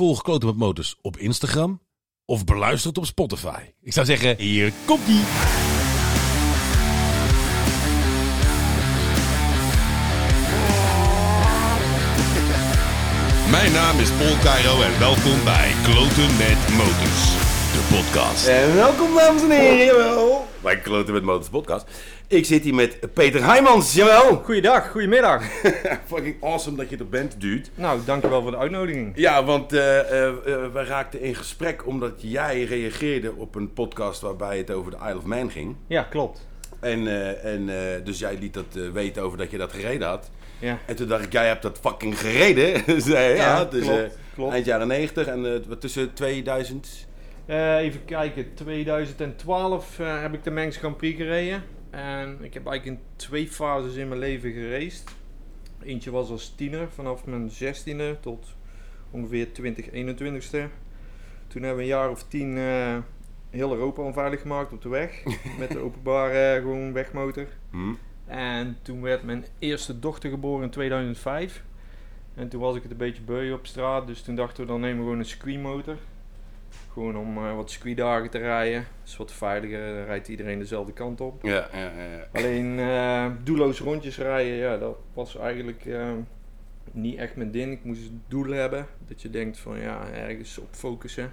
Volg Kloten met Motors op Instagram of beluister het op Spotify. Ik zou zeggen, hier komt ie. Mijn naam is Paul Cairo en welkom bij Kloten met Motors, de podcast. En welkom dames en heren, jawel. Bij Kloten met Motors podcast. Ik zit hier met Peter Heijmans, jawel. Goeiedag, goedemiddag. Fucking awesome dat je er bent, dude. nou, dankjewel voor de uitnodiging. Ja, want eh eh, eh, we raakten in gesprek omdat jij reageerde op een podcast waarbij het over de Isle of Man ging. Ja, klopt. En, en dus jij liet dat weten over dat je dat gereden had. Ja, En toen dacht ik, jij hebt dat fucking gereden. Zei ja, Ja, dus klopt, klopt. eind jaren 90 en tussen 2000. Eh, even kijken. 2012 eh, heb ik de Mengs Grand Prix gereden. En ik heb eigenlijk in twee fases in mijn leven geraced. Eentje was als tiener, vanaf mijn 16e tot ongeveer 20, 21ste. Toen hebben we een jaar of tien eh, heel Europa onveilig gemaakt op de weg. met de openbare gewoon wegmotor. Hm? En toen werd mijn eerste dochter geboren in 2005. En toen was ik het een beetje beu op straat. Dus toen dachten we dan nemen we gewoon een circuitmotor. Gewoon om eh, wat circuitdagen te rijden. Dat is wat veiliger. Dan rijdt iedereen dezelfde kant op. Ja, ja, ja. Alleen eh doelloos rondjes rijden, ja, dat was eigenlijk eh, niet echt mijn ding. Ik moest een doel hebben. Dat je denkt van ja, ergens op focussen.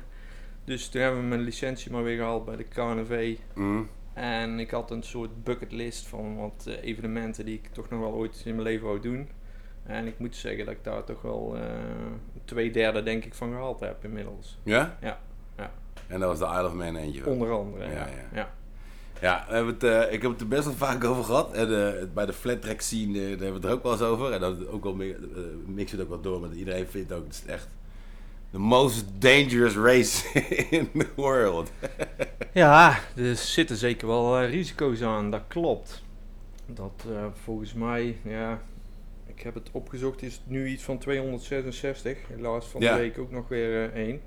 Dus toen hebben we mijn licentie maar weer gehaald bij de KNV. Hm? En ik had een soort bucketlist van wat evenementen die ik toch nog wel ooit in mijn leven wou doen. En ik moet zeggen dat ik daar toch wel twee derde denk ik van gehaald heb inmiddels. Ja, ja. En dat was de Isle of Man eentje van. Onder andere. Ja, Ja, ja. ja. We hebben het, eh, ik heb het er best wel vaak over gehad. En eh, bij de flat track scene eh, daar hebben we het er ook wel eens over. En dat ook wel mix het ook wel door. Want iedereen vindt ook, het is echt the most dangerous race in the world. Ja, er zitten zeker wel risico's aan, dat klopt. Dat volgens mij, ja, ik heb het opgezocht, is het nu iets van 266. Helaas van Ja. de week ook nog weer één.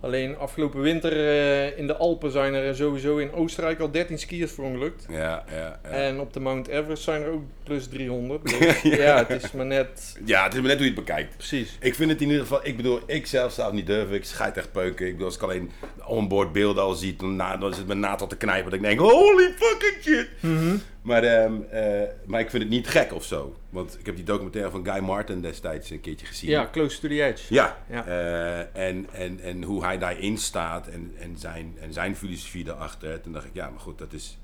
Alleen afgelopen winter eh, in de Alpen zijn er sowieso in Oostenrijk al 13 skiers verongelukt. Ja, ja, ja. En op de Mount Everest zijn er ook plus 300. Dus ja, het is maar net. Ja, het is maar net hoe je het bekijkt. Precies. Ik vind het in ieder geval, ik bedoel, ik zelf zou het niet durven. Ik scheid echt peuken. Ik bedoel, als ik alleen onboard beelden al zie, dan, na, dan is het naad al te knijpen. Dat ik denk, holy fucking shit. Maar, ehm, eh, maar ik vind het niet gek of zo. Want ik heb die documentaire van Guy Martin destijds een keertje gezien. Ja, close to the edge. Ja, Ja. eh, en, en, en hoe hij daarin staat en, en, zijn, en zijn filosofie erachter. Toen dacht ik, ja, maar goed, dat is,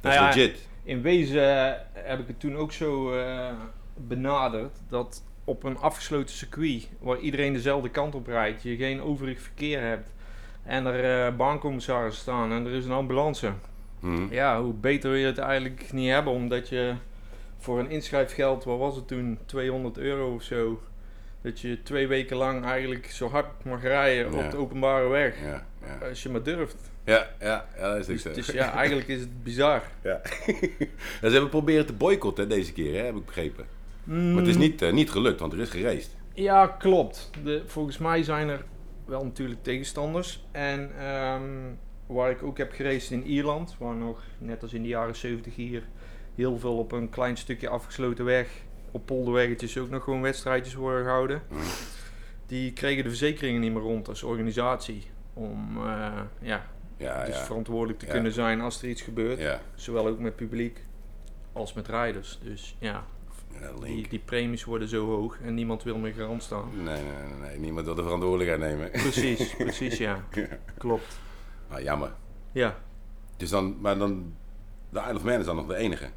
dat is Nou ja, legit. In wezen heb ik het toen ook zo eh, benaderd dat op een afgesloten circuit waar iedereen dezelfde kant op rijdt, je geen overig verkeer hebt en er uh, staan en er is een ambulance. Hm. Ja, hoe beter wil je het eigenlijk niet hebben, omdat je voor een inschrijfgeld, wat was het toen, 200 euro of zo, dat je twee weken lang eigenlijk zo hard mag rijden Ja. op de openbare weg, Ja, ja. als je maar durft. Ja, ja, ja, dat is Dus, zo. dus ja, eigenlijk is het bizar. Ja. Ja, ze hebben proberen te boycotten deze keer, hè, heb ik begrepen. Maar het is Mm. niet, eh, niet gelukt, want er is geraced. Ja, klopt. De, volgens mij zijn er wel natuurlijk tegenstanders. En ehm, waar ik ook heb geraced in Ierland, waar nog, net als in de jaren 70 hier, heel veel op een klein stukje afgesloten weg, op polderweggetjes ook nog gewoon wedstrijdjes worden gehouden. Die kregen de verzekeringen niet meer rond als organisatie. Om eh, ja, Ja, dus ja. verantwoordelijk te Ja. kunnen zijn als er iets gebeurt. Zowel ook met publiek als met rijders. Dus ja, die, die premies worden zo hoog en niemand wil meer garant staan. Nee, nee, nee, nee, niemand wil de verantwoordelijkheid nemen. Precies, precies. Ja. Klopt. Ah, jammer. Ja. Dus dan, maar dan, de Isle of Man is dan nog de enige.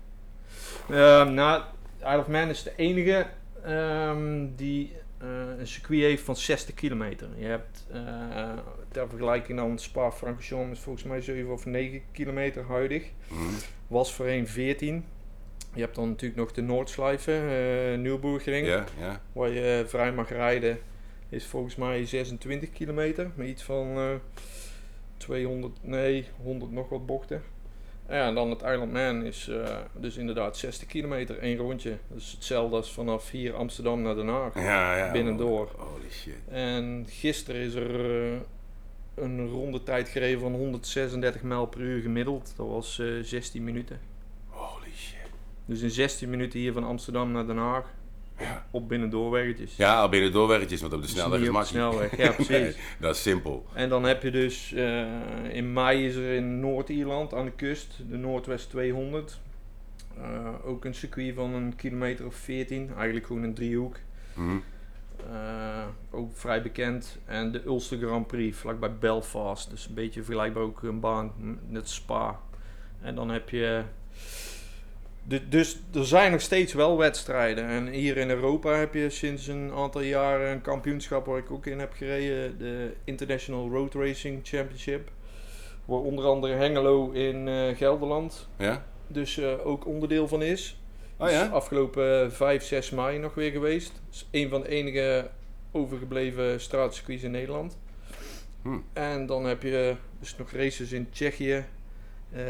Ehm nou, Isle of Man is de enige ehm, die eh, een circuit heeft van 60 kilometer. Je hebt eh, ter vergelijking dan Spa-Francorchamps is volgens mij 7 of 9 kilometer huidig. Hm. Was voorheen 14. Je hebt dan natuurlijk nog de Noordslijve, eh Nürburgring, Ja, ja. waar je vrij mag rijden. Is volgens mij 26 kilometer, met iets van eh 200, nee, 100 nog wat bochten. Ja, en dan het Island Man is eh, dus inderdaad 60 kilometer, één rondje. Dus hetzelfde als vanaf hier Amsterdam naar Den Haag. Ja, ja. Binnendoor. Holy shit. En gisteren is er eh, een rondetijd gereden van 136 mijl per uur gemiddeld. Dat was eh 16 minuten. Holy shit. Dus in 16 minuten hier van Amsterdam naar Den Haag. Op binnendoorweggetjes. Ja, al binnen doorweggetjes, want op de snelweg is makkelijk. snelweg. Ja, precies. dat is simpel. En dan heb je dus eh, in mei is er in Noord-Ierland aan de kust, de Noordwest 200. eh, ook een circuit van een kilometer of 14, eigenlijk gewoon een driehoek. Mhm. Eh, ook vrij bekend. En de Ulster Grand Prix vlakbij Belfast. Dus een beetje vergelijkbaar ook een baan, net Spa. En dan heb je. Dus er zijn nog steeds wel wedstrijden. En hier in Europa heb je sinds een aantal jaren een kampioenschap waar ik ook in heb gereden. De International Road Racing Championship. Waar onder andere Hengelo in eh, Gelderland Ja? dus eh, ook onderdeel van is. Oh ja? afgelopen 5, 6 mei nog weer geweest. is een van de enige overgebleven straatcircuits in Nederland. Hm. En dan heb je dus nog races in Tsjechië, eh,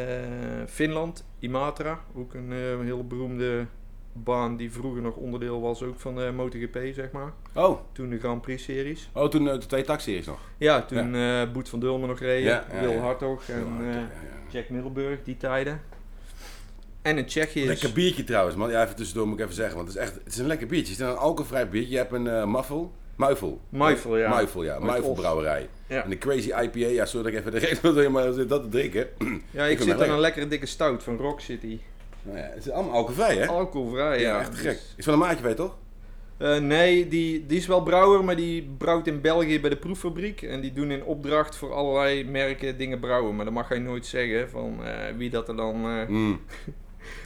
Finland, Imatra. Ook een eh, heel beroemde baan die vroeger nog onderdeel was ook van de MotoGP, zeg maar. Oh, Toen de Grand Prix series. oh toen eh, de twee taxi's nog. Ja, toen eh Boet van Dulmen nog reed, Ja, ja, Wil. Hartog en Ja, eh, ja, ja. Jack Middelburg, die tijden. En in Tsjechië is... Lekker biertje trouwens, man. Ja, even tussendoor moet ik even zeggen. Want het is echt het is een lekker biertje. Het is een alcoholvrij biertje. Je hebt een eh muffel. Muifel. Muifel, ja. Muifel, ja. Uit Muifel Os. brouwerij. Ja. En de Crazy IPA, ja, sorry dat ik even de reden wil maar zit dat te drinken. Ja, Ik zit aan lekker. een lekkere dikke stout van Rock City. Nou ja, het is allemaal alcoholvrij, hè? Alcoholvrij, ja. ja, echt Dus- gek. Is van een maatje bij, toch? Eh, nee, die, die is wel brouwer, maar die brouwt in België bij de proeffabriek. En die doen in opdracht voor allerlei merken dingen brouwen. Maar dat mag hij nooit zeggen van eh, wie dat er dan... Mm.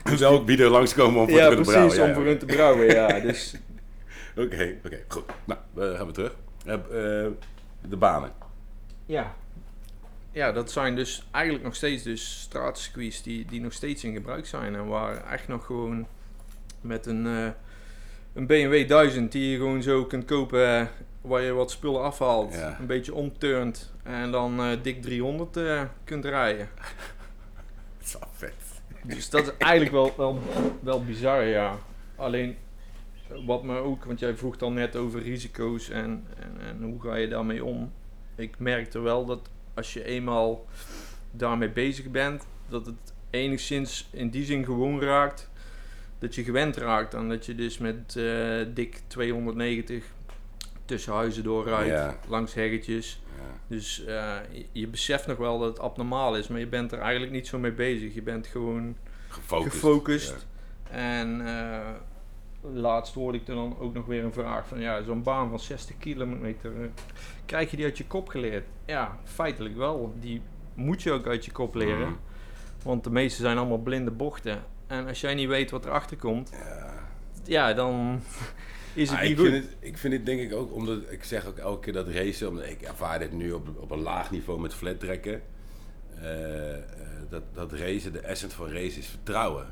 Dus ook wie er langskomen om voor ja, te kunnen precies, brouwen. om voor hun te brouwen, ja. Dus Oké, oké, goed. Nou, we gaan we terug. Eh, eh, de banen. ja. Ja, dat zijn dus eigenlijk nog steeds dus straatcircuits die, die nog steeds in gebruik zijn. En waar echt nog gewoon met een, eh, een BMW 1000 die je gewoon zo kunt kopen... waar je wat spullen afhaalt, Ja. een beetje omturnt en dan dik 300 eh, kunt rijden. Dat is vet. Dus dat is eigenlijk wel, wel, wel bizar, ja. Alleen wat me ook, want jij vroeg dan net over risico's en, en, en hoe ga je daarmee om. Ik merkte wel dat als je eenmaal daarmee bezig bent, dat het enigszins in die zin gewoon raakt. Dat je gewend raakt en dat je dus met eh, dik 290 tussen huizen doorrijdt, Ja. langs heggetjes. Ja. Dus eh, je, je beseft nog wel dat het abnormaal is, maar je bent er eigenlijk niet zo mee bezig. Je bent gewoon Gefocust. gefocust. En eh, laatst hoorde ik er dan ook nog weer een vraag van, ja, zo'n baan van 60 kilometer, eh, krijg je die uit je kop geleerd? Ja, feitelijk wel. Die moet je ook uit je kop leren. Mhm. Want de meeste zijn allemaal blinde bochten. En als jij niet weet wat erachter komt, Ja. ja, dan is het Ah, niet ik, goed. vind het, ik vind het denk ik ook, omdat ik zeg ook elke keer dat racen, omdat ik ervaar dit nu op, op een laag niveau met flat trekken. eh, eh, dat, dat racen, de essence van racen is vertrouwen.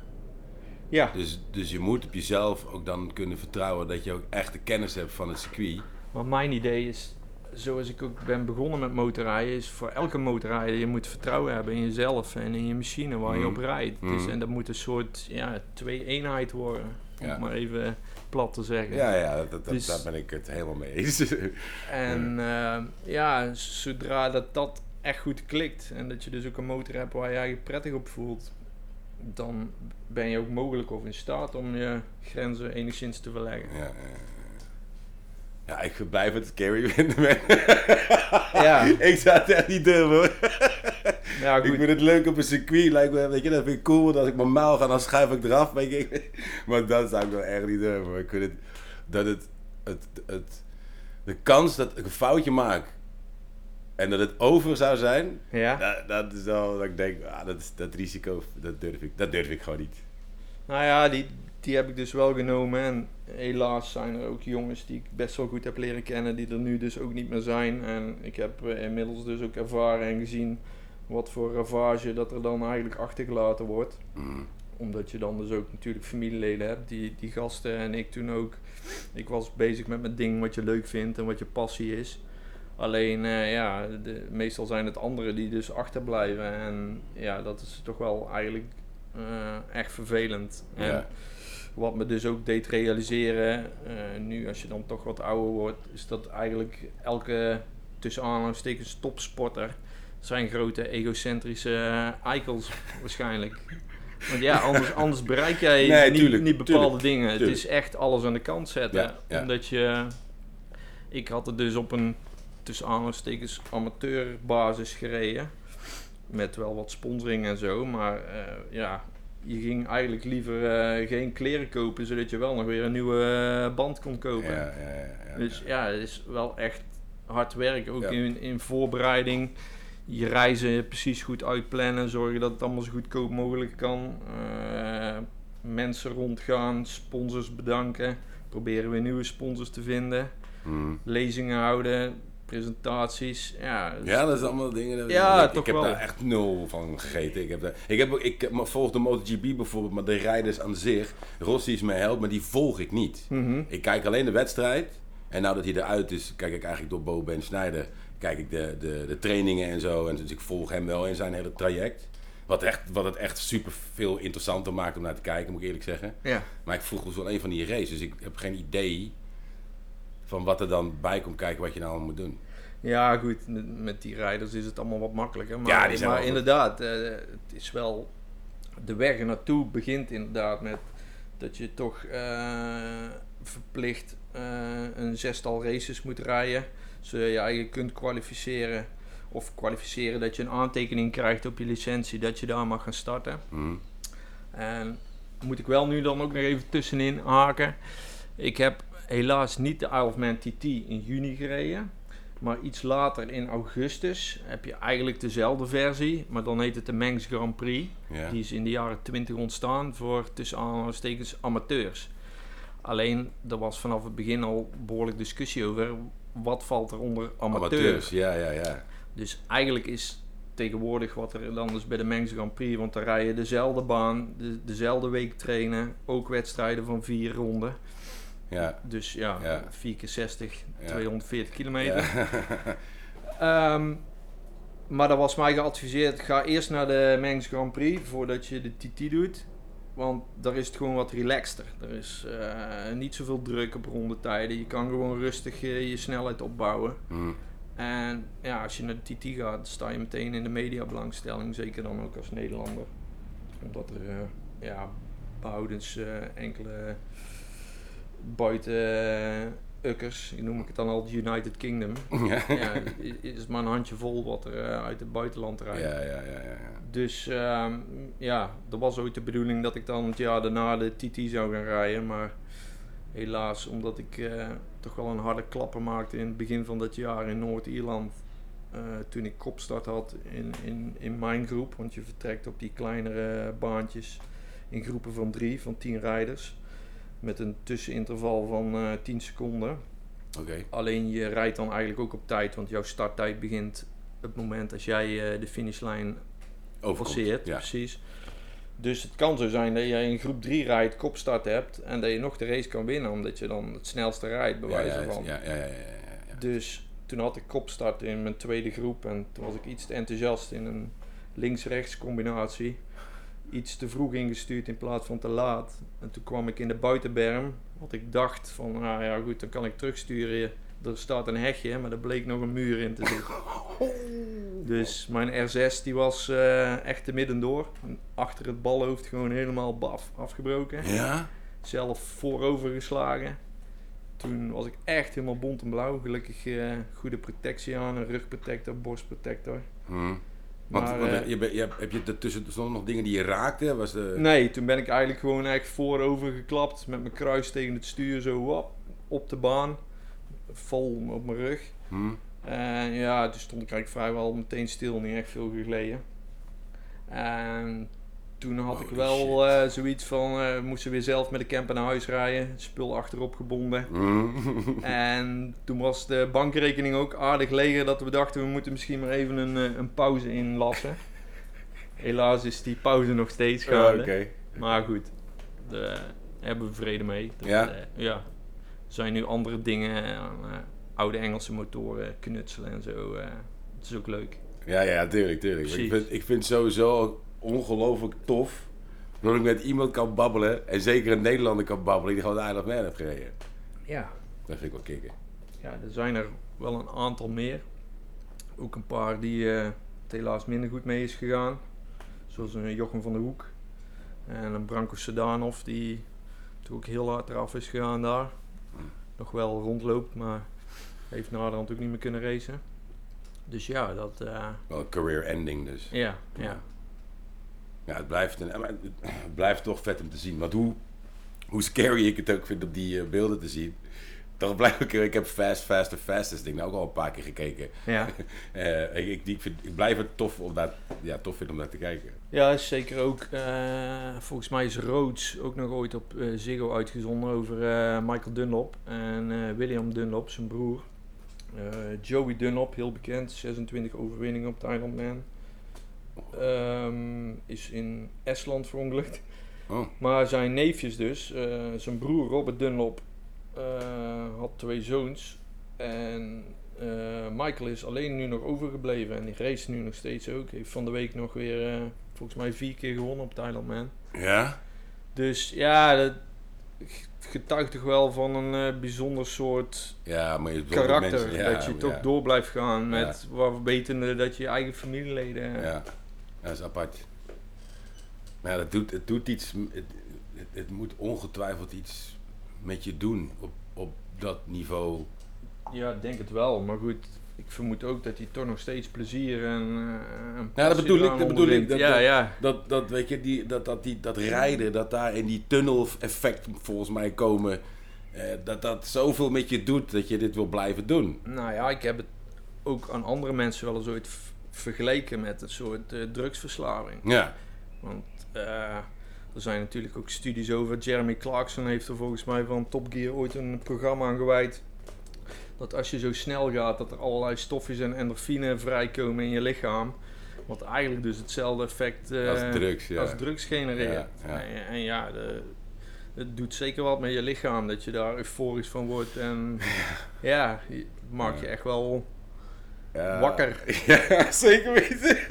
Ja, Dus, dus je moet op jezelf ook dan kunnen vertrouwen dat je ook echt de kennis hebt van het circuit. Maar mijn idee is, zoals ik ook ben begonnen met motorrijden, is voor elke motorrijder, je moet vertrouwen hebben in jezelf en in je machine waar je Mhm. op rijdt. Dus, Mhm. en dat moet een soort ja, twee-eenheid worden, om Ja. het maar even plat te zeggen. Ja, ja, dat, dat- Dus- daar ben ik het helemaal mee eens. En eh, ja, zodra dat, dat echt goed klikt en dat je dus ook een motor hebt waar je je prettig op voelt, dan ben je ook mogelijk of in staat om je grenzen enigszins te verleggen. ja, ja, ik blijf het scary vinden. Ja, ik zou het echt niet durven hoor. ja Ik vind het leuk op een circuit, lijkt me, weet je, dat vind ik cool. Als ik mijn mijl ga, dan schuif ik eraf. Weet je. Maar dat zou ik wel echt niet durven. Ik vind het, dat het, het, het, de kans dat ik een foutje maak en dat het over zou zijn, Ja. dat, dat is wel, dat ik denk, ah, dat, is, dat risico, dat durf, ik, dat durf ik gewoon niet. Nou ja, die, die heb ik dus wel genomen. En helaas zijn er ook jongens die ik best wel goed heb leren kennen, die er nu dus ook niet meer zijn. En ik heb eh, inmiddels dus ook ervaren en gezien wat voor ravage dat er dan eigenlijk achtergelaten wordt. Mm. Omdat je dan dus ook natuurlijk familieleden hebt, die, die gasten en ik toen ook. Ik was bezig met mijn ding wat je leuk vindt en wat je passie is. Alleen, eh, ja, de, meestal zijn het anderen die dus achterblijven. En ja, dat is toch wel eigenlijk echt vervelend. En Ja. wat me dus ook deed realiseren, eh, nu als je dan toch wat ouder wordt, is dat eigenlijk elke tussen aanhalingstekens topsporter zijn grote egocentrische eh, eikels waarschijnlijk. Want ja, anders, anders bereik jij Nee, niet, tuurlijk, niet bepaalde tuurlijk, dingen. Het is echt alles aan de kant zetten. Ja, ja. Omdat je... Ik had het dus op een, tussen aanhalingstekens, amateurbasis gereden. Met wel wat sponsoring en zo. Maar eh, ja, je ging eigenlijk liever eh, geen kleren kopen... zodat je wel nog weer een nieuwe eh, band kon kopen. Ja, ja, ja, ja. Dus ja, het is wel echt hard werk. Ook in, in voorbereiding. Je reizen precies goed uitplannen. Zorgen dat het allemaal zo goedkoop mogelijk kan. Mensen rondgaan. Sponsors bedanken. Proberen weer nieuwe sponsors te vinden. Hmm. Lezingen houden. Presentaties. Ja, dus- Ja, dat is allemaal dingen. dat- Ja, ik, toch ik heb wel. daar echt nul van gegeten. Ik, heb daar, ik, heb, ik heb- volg de MotoGP bijvoorbeeld, maar de rijders aan zich, Rossi is mijn held, maar die volg ik niet. Mhm. Ik kijk alleen de wedstrijd. En nou dat hij eruit is, kijk ik eigenlijk door Bo Ben Schneider. Kijk ik de, de, de trainingen en zo. En dus ik volg hem wel in zijn hele traject. Wat, echt, wat het echt super veel interessanter maakt om naar te kijken, moet ik eerlijk zeggen. ja. Maar ik vroeg dus wel een van die races. Dus ik heb geen idee van wat er dan bij komt kijken wat je nou allemaal moet doen. Ja, goed, met- met die rijders is het allemaal wat makkelijker. Maar, Ja, die zijn maar inderdaad, eh, het is wel. De weg naartoe begint inderdaad met dat je toch eh, verplicht eh, een zestal races moet rijden. Zodat je eigenlijk kunt kwalificeren. Of kwalificeren dat je een aantekening krijgt op je licentie dat je daar mag gaan starten. Hm. En moet ik wel nu dan ook nog even tussenin haken. Ik heb helaas niet de Isle of Man TT in juni gereden. Maar iets later in augustus heb je eigenlijk dezelfde versie. Maar dan heet het de Manx Grand Prix. Ja. Die is in de jaren 20 ontstaan voor tussen aanhalingstekens amateurs. Alleen, er was vanaf het begin al behoorlijk discussie over wat valt er onder amateur. Amateurs, ja, ja, ja. Dus eigenlijk is tegenwoordig wat er dan is bij de Manx Grand Prix, want dan rij je dezelfde baan, de, dezelfde week trainen, ook wedstrijden van vier ronden. Ja. Dus ja, Ja. 4 keer 60, Ja. 240 kilometer. Ehm, maar dat was mij geadviseerd, ga eerst naar de Manx Grand Prix voordat je de TT doet. Want daar is het gewoon wat relaxter. Er is eh, niet zoveel druk op rondetijden. Je kan gewoon rustig eh, je snelheid opbouwen. Hm. En ja, als je naar de TT gaat, sta je meteen in de mediabelangstelling. Zeker dan ook als Nederlander. Omdat er, eh, ja, behoudens eh, enkele buiten ukkers, noem ik het dan al, United Kingdom. Ja. is maar een handje vol wat er eh, uit het buitenland rijdt. Ja, ja, ja, ja. Dus ehm, ja, er was ooit de bedoeling dat ik dan het jaar daarna de TT zou gaan rijden. Maar helaas, omdat ik eh, toch wel een harde klapper maakte in het begin van dat jaar in Noord-Ierland. eh, toen ik kopstart had in, in, in mijn groep. Want je vertrekt op die kleinere baantjes in groepen van drie, van tien rijders. Met een tusseninterval van eh 10 seconden. Oké. Alleen je rijdt dan eigenlijk ook op tijd, want jouw starttijd begint op het moment als jij eh, de finishlijn passeert. Ja. Precies. Dus het kan zo zijn dat jij in groep 3 rijdt, kopstart hebt en dat je nog de race kan winnen, omdat je dan het snelste rijdt, bij wijze van. ja, ja, ja, ja, ja. Dus toen had ik kopstart in mijn tweede groep en toen was ik iets te enthousiast in een links-rechts combinatie. Iets te vroeg ingestuurd in plaats van te laat. En toen kwam ik in de buitenberm, wat ik dacht van, nou ja goed, dan kan ik terugsturen. Er staat een hegje, maar er bleek nog een muur in te zitten. Dus mijn R6 die was eh, echt te midden door. Achter het balhoofd gewoon helemaal baf afgebroken. Ja? Zelf voorover geslagen. Toen was ik echt helemaal bont en blauw. Gelukkig eh, goede protectie aan. Een rugprotector, borstprotector. Hm. Want, Maar, want eh, je, je, heb je ertussen stonden nog dingen die je raakte? Was de... Nee, toen ben ik eigenlijk gewoon echt voorover geklapt. Met mijn kruis tegen het stuur zo wap, op de baan. Vol op mijn rug. Hm? En ja, toen stond ik eigenlijk vrijwel meteen stil, niet echt veel geleden. En toen had ik wel eh, zoiets van, eh, we moesten weer zelf met de camper naar huis rijden. Spul achterop gebonden. Hm? En toen was de bankrekening ook aardig leger dat we dachten, we moeten misschien maar even een, eh, een pauze inlassen. Helaas is die pauze nog steeds Ja, gaande. Maar goed, daar hebben we vrede mee. Dat, Ja? eh, ja. Er zijn nu andere dingen aan eh, oude Engelse motoren knutselen en zo. eh het is ook leuk. Ja, ja, tuurlijk, tuurlijk. Ik vind, ik vind sowieso ongelooflijk tof dat ik met iemand kan babbelen en zeker een Nederlander kan babbelen die gewoon of Man heeft gereden. Ja. Dat vind ik wel kicken. ja, er zijn er wel een aantal meer. Ook een paar die eh, het helaas minder goed mee is gegaan. Zoals een Jochem van der Hoek. En een Branko Sedanov die toen ook heel hard eraf is gegaan daar. Nog wel rondloopt, maar heeft naderhand ook niet meer kunnen racen. Dus ja, dat... Wel een career ending dus. ja, ja. Ja, het blijft, een, het blijft toch vet om te zien. Want hoe, hoe scary ik het ook vind om die eh, beelden te zien. Toch blijf ik, ik heb Fast, Faster, Fastest ding nou ook al een paar keer gekeken. Ja, Eh, ik, ik, vind, blijf het tof om daar, ja, tof vinden om naar te kijken. ja zeker ook. eh, volgens mij is Rhodes ook nog ooit op Ziggo uitgezonden over Michael Dunlop en William Dunlop, zijn broer. Joey Dunlop, heel bekend, 26 overwinningen op het Ironman. Ehm, is in Estland verongelukt. Oh, Maar zijn neefjes dus, eh, zijn broer Robert Dunlop eh, had twee zoons. En eh, Michael is alleen nu nog overgebleven en die race nu nog steeds ook. Heeft van de week nog weer volgens mij vier keer gewonnen op Thailand Man. ja? Dus ja, dat getuigt toch wel van een bijzonder soort Ja, maar je karakter. mensen- ja, dat je toch ja, door blijft gaan met waar wetende dat je je eigen familieleden... Ja, dat is apart. Maar ja, dat doet, het doet iets, het, het, het moet ongetwijfeld iets met je doen op, op dat niveau. Ja, ik denk het wel. Maar goed, ik vermoed ook dat hij toch nog steeds plezier en. eh, en Ja, dat bedoel ik, dat bedoel ik. Dat- ja, dat- ja. Dat, dat, weet je, die, dat, dat, die, dat rijden, dat daar in die tunnel effect volgens mij komen, eh, dat dat zoveel met je doet dat je dit wil blijven doen. Nou ja, ik heb het ook aan andere mensen wel eens ooit vergeleken met een soort eh, drugsverslaving. Ja, Want eh, er zijn natuurlijk ook studies over. Jeremy Clarkson heeft er volgens mij van Top Gear ooit een programma aan gewijd. Dat als je zo snel gaat, dat er allerlei stofjes en endorfine vrijkomen in je lichaam. Wat eigenlijk dus hetzelfde effect eh, als drugs. Ja. als drugs genereert. Ja, ja. En, en ja, de, het doet zeker wat met je lichaam dat je daar euforisch van wordt. En ja, het maakt je echt wel Ja. wakker. Ja, zeker weten.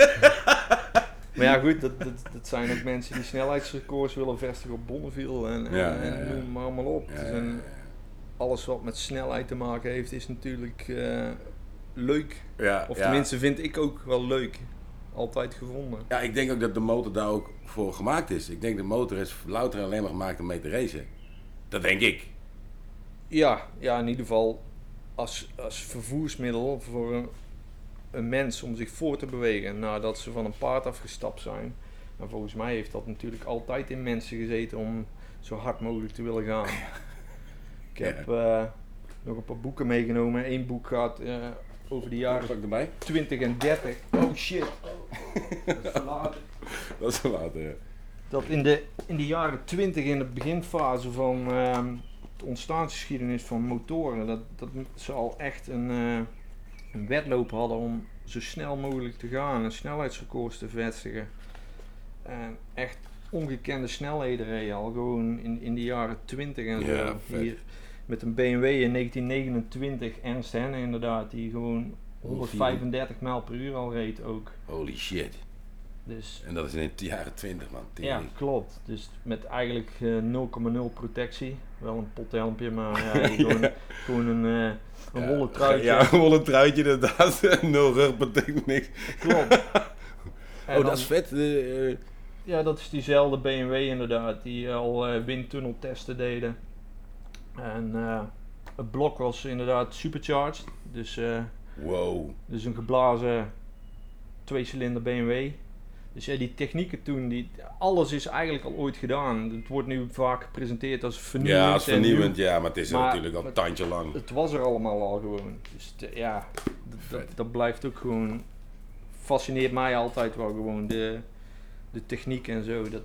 Maar ja, goed, dat, dat, dat zijn ook mensen die snelheidsrecords willen vestigen op Bonneville en, en, Ja, en noem maar allemaal op. Dus en alles wat met snelheid te maken heeft, is natuurlijk eh, leuk. ja, Of tenminste vind ik ook wel leuk. Altijd gevonden. Ja, ik denk ook dat de motor daar ook voor gemaakt is. Ik denk de motor is louter en alleen maar gemaakt om mee te racen. Dat denk ik. Ja, ja in ieder geval als, als vervoersmiddel voor een, een mens om zich voor te bewegen nadat ze van een paard afgestapt zijn. En volgens mij heeft dat natuurlijk altijd in mensen gezeten om zo hard mogelijk te willen gaan. Ik heb eh, nog een paar boeken meegenomen. Eén boek gaat eh, over de jaren erbij. 20 en 30. Oh shit. Dat is verlaten. Dat is later. ja. dat in de, in de jaren 20, in de beginfase van ehm, de ontstaansgeschiedenis van motoren, dat, dat ze al echt een, eh, een wedloop hadden om zo snel mogelijk te gaan en snelheidsrecords te vestigen. En echt ongekende snelheden reden al gewoon in, in de jaren 20 en zo. Ja, vet. Hier met een BMW in 1929, Ernst Henne inderdaad, die gewoon 135 mijl per uur al reed ook. Holy shit. Dus En dat is in de jaren 20 man. ja, klopt. Dus met eigenlijk eh, 0,0 protectie. Wel een pothelmpje, maar ja, gewoon, gewoon een, eh een wollen truitje. Ja, een wollen truitje inderdaad. Nul rug betekent niks. Klopt. Oh, dan- dat is vet. eh, eh, Ja, dat is diezelfde BMW inderdaad, die al eh windtunneltesten deden. En het blok was inderdaad supercharged. Dus, wow. dus een geblazen tweecilinder BMW. Dus ja, die technieken toen, die, alles is eigenlijk al ooit gedaan. Het wordt nu vaak gepresenteerd als vernieuwend. Ja, als en nieuw. vernieuwend, ja, maar het is Maar- natuurlijk al een tandje lang. Het was er allemaal al gewoon. Dus t- ja, dat, blijft ook gewoon. Fascineert mij altijd wel gewoon de, de techniek en zo. Dat,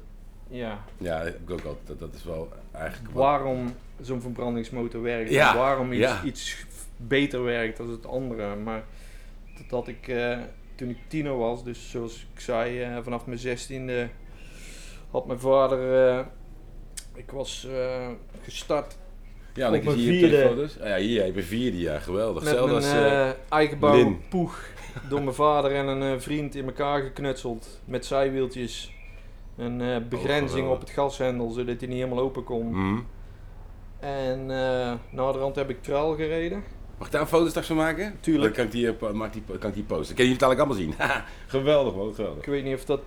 ja, Ja, ik ook altijd. Dat, dat is wel eigenlijk wat- waarom zo'n verbrandingsmotor werkt. Ja, en waarom iets, ja. iets beter werkt dan het andere. Maar dat ik eh, toen ik tiener was, dus zoals ik zei, eh, vanaf mijn zestiende had mijn vader. eh, ik was eh, gestart Ja, op mijn vierde- telefoons. Ah, ja, hier, ik ben vierde jaar. Geweldig. Met Hetzelfde mijn Lin. poeg door mijn vader en een vriend in elkaar geknutseld. Met zijwieltjes. Een eh, begrenzing op het gashendel, zodat hij niet helemaal open kon. mhm. En uh, naderhand heb ik trail gereden. Mag ik daar een foto straks van maken? Tuurlijk. Dan kan ik die, eh, po- maak die, kan ik die posten. Kan je het eigenlijk allemaal zien? Geweldig man, geweldig. Ik weet niet of dat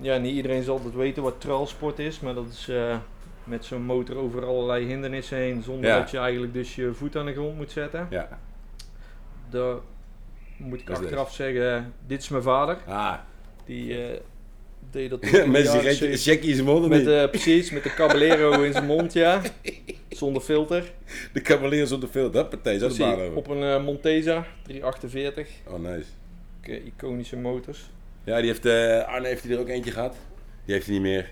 ja, niet iedereen zal het weten wat trailsport is, maar dat is eh, met zo'n motor over allerlei hindernissen heen, zonder Ja. dat je eigenlijk dus je voet aan de grond moet zetten. Ja. Daar moet ik Dat is achteraf zeggen, dit is mijn vader. Ah, Die eh, deed dat met zeventig. checkie in zijn mond Met, eh, precies, met de Caballero in zijn mond, ja. Zonder filter. De op de veld, dat partij, over. op een eh, Montesa 348. Oh, nice. Eh, iconische motors. Ja, die heeft, eh, Arne heeft hij er ook eentje gehad. Die heeft hij niet meer.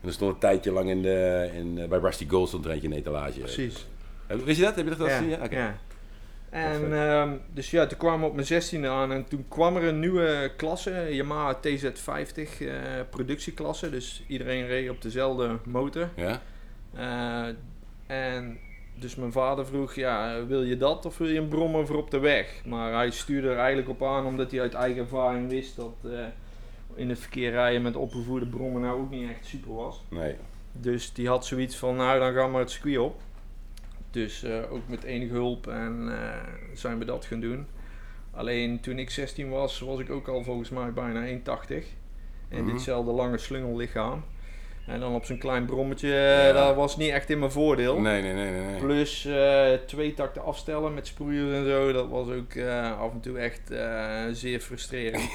En er stond een tijdje lang in de, in, bij Rusty Gold stond er eentje in de etalage. Precies. Heb- Wist je dat? Heb je dat Ja, gezien? Ja. En ehm, dus ja, toen kwamen we op mijn 16e aan en toen kwam er een nieuwe klasse, Yamaha TZ50 eh, productieklasse. Dus iedereen reed op dezelfde motor. Ja? Eh, en dus mijn vader vroeg, ja, wil je dat of wil je een brommer voor op de weg? Maar hij stuurde er eigenlijk op aan omdat hij uit eigen ervaring wist dat eh, in het verkeer rijden met opgevoerde brommen nou ook niet echt super was. Nee. Dus die had zoiets van, nou dan gaan we het circuit op. Dus eh, ook met enige hulp en eh, zijn we dat gaan doen. Alleen toen ik 16 was, was ik ook al volgens mij bijna 1,80. En Mhm. ditzelfde lange slungellichaam. En dan op zo'n klein brommetje, Ja. eh, dat was niet echt in mijn voordeel. Nee, nee, nee, nee. nee. Plus eh, twee takten afstellen met sproeiers en zo, dat was ook eh, af en toe echt zeer frustrerend.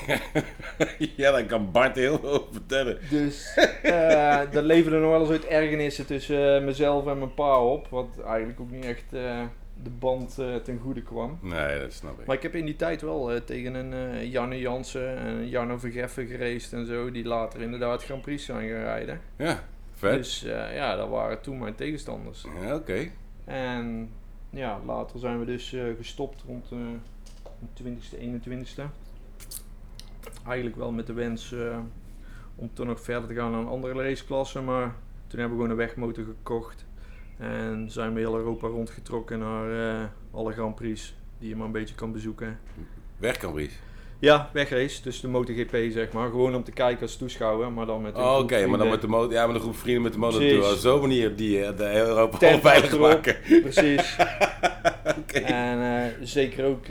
ja, daar kan Bart heel veel vertellen. Dus eh dat leverde nog wel eens uit ergernissen tussen mezelf en mijn pa op. Wat eigenlijk ook niet echt de band eh, ten goede kwam. Nee, dat snap ik. Maar ik heb in die tijd wel eh, tegen een eh, Janne Jansen en Jarno Vergeffen geraced en zo. Die later inderdaad Grand Prix zijn gaan rijden. Ja, vet. Dus ja, dat waren toen mijn tegenstanders. Ja, oké. En ja, later zijn we dus gestopt rond de 20ste, 21ste. Eigenlijk wel met de wens om toch nog verder te gaan naar een andere raceklasse. Maar toen hebben we gewoon een wegmotor gekocht. En zijn we heel Europa rondgetrokken naar eh, alle Grand Prix die je maar een beetje kan bezoeken. Weg kan Bries. Ja, wegrace, dus de MotoGP zeg maar. Gewoon om te kijken als toeschouwer, maar dan met een Oh, oké, maar dan met de motor, ja, met een groep vrienden met de motor. Op zo'n manier die eh, de hele Europa Tent achterop. maken. Precies. Oké. En eh, zeker ook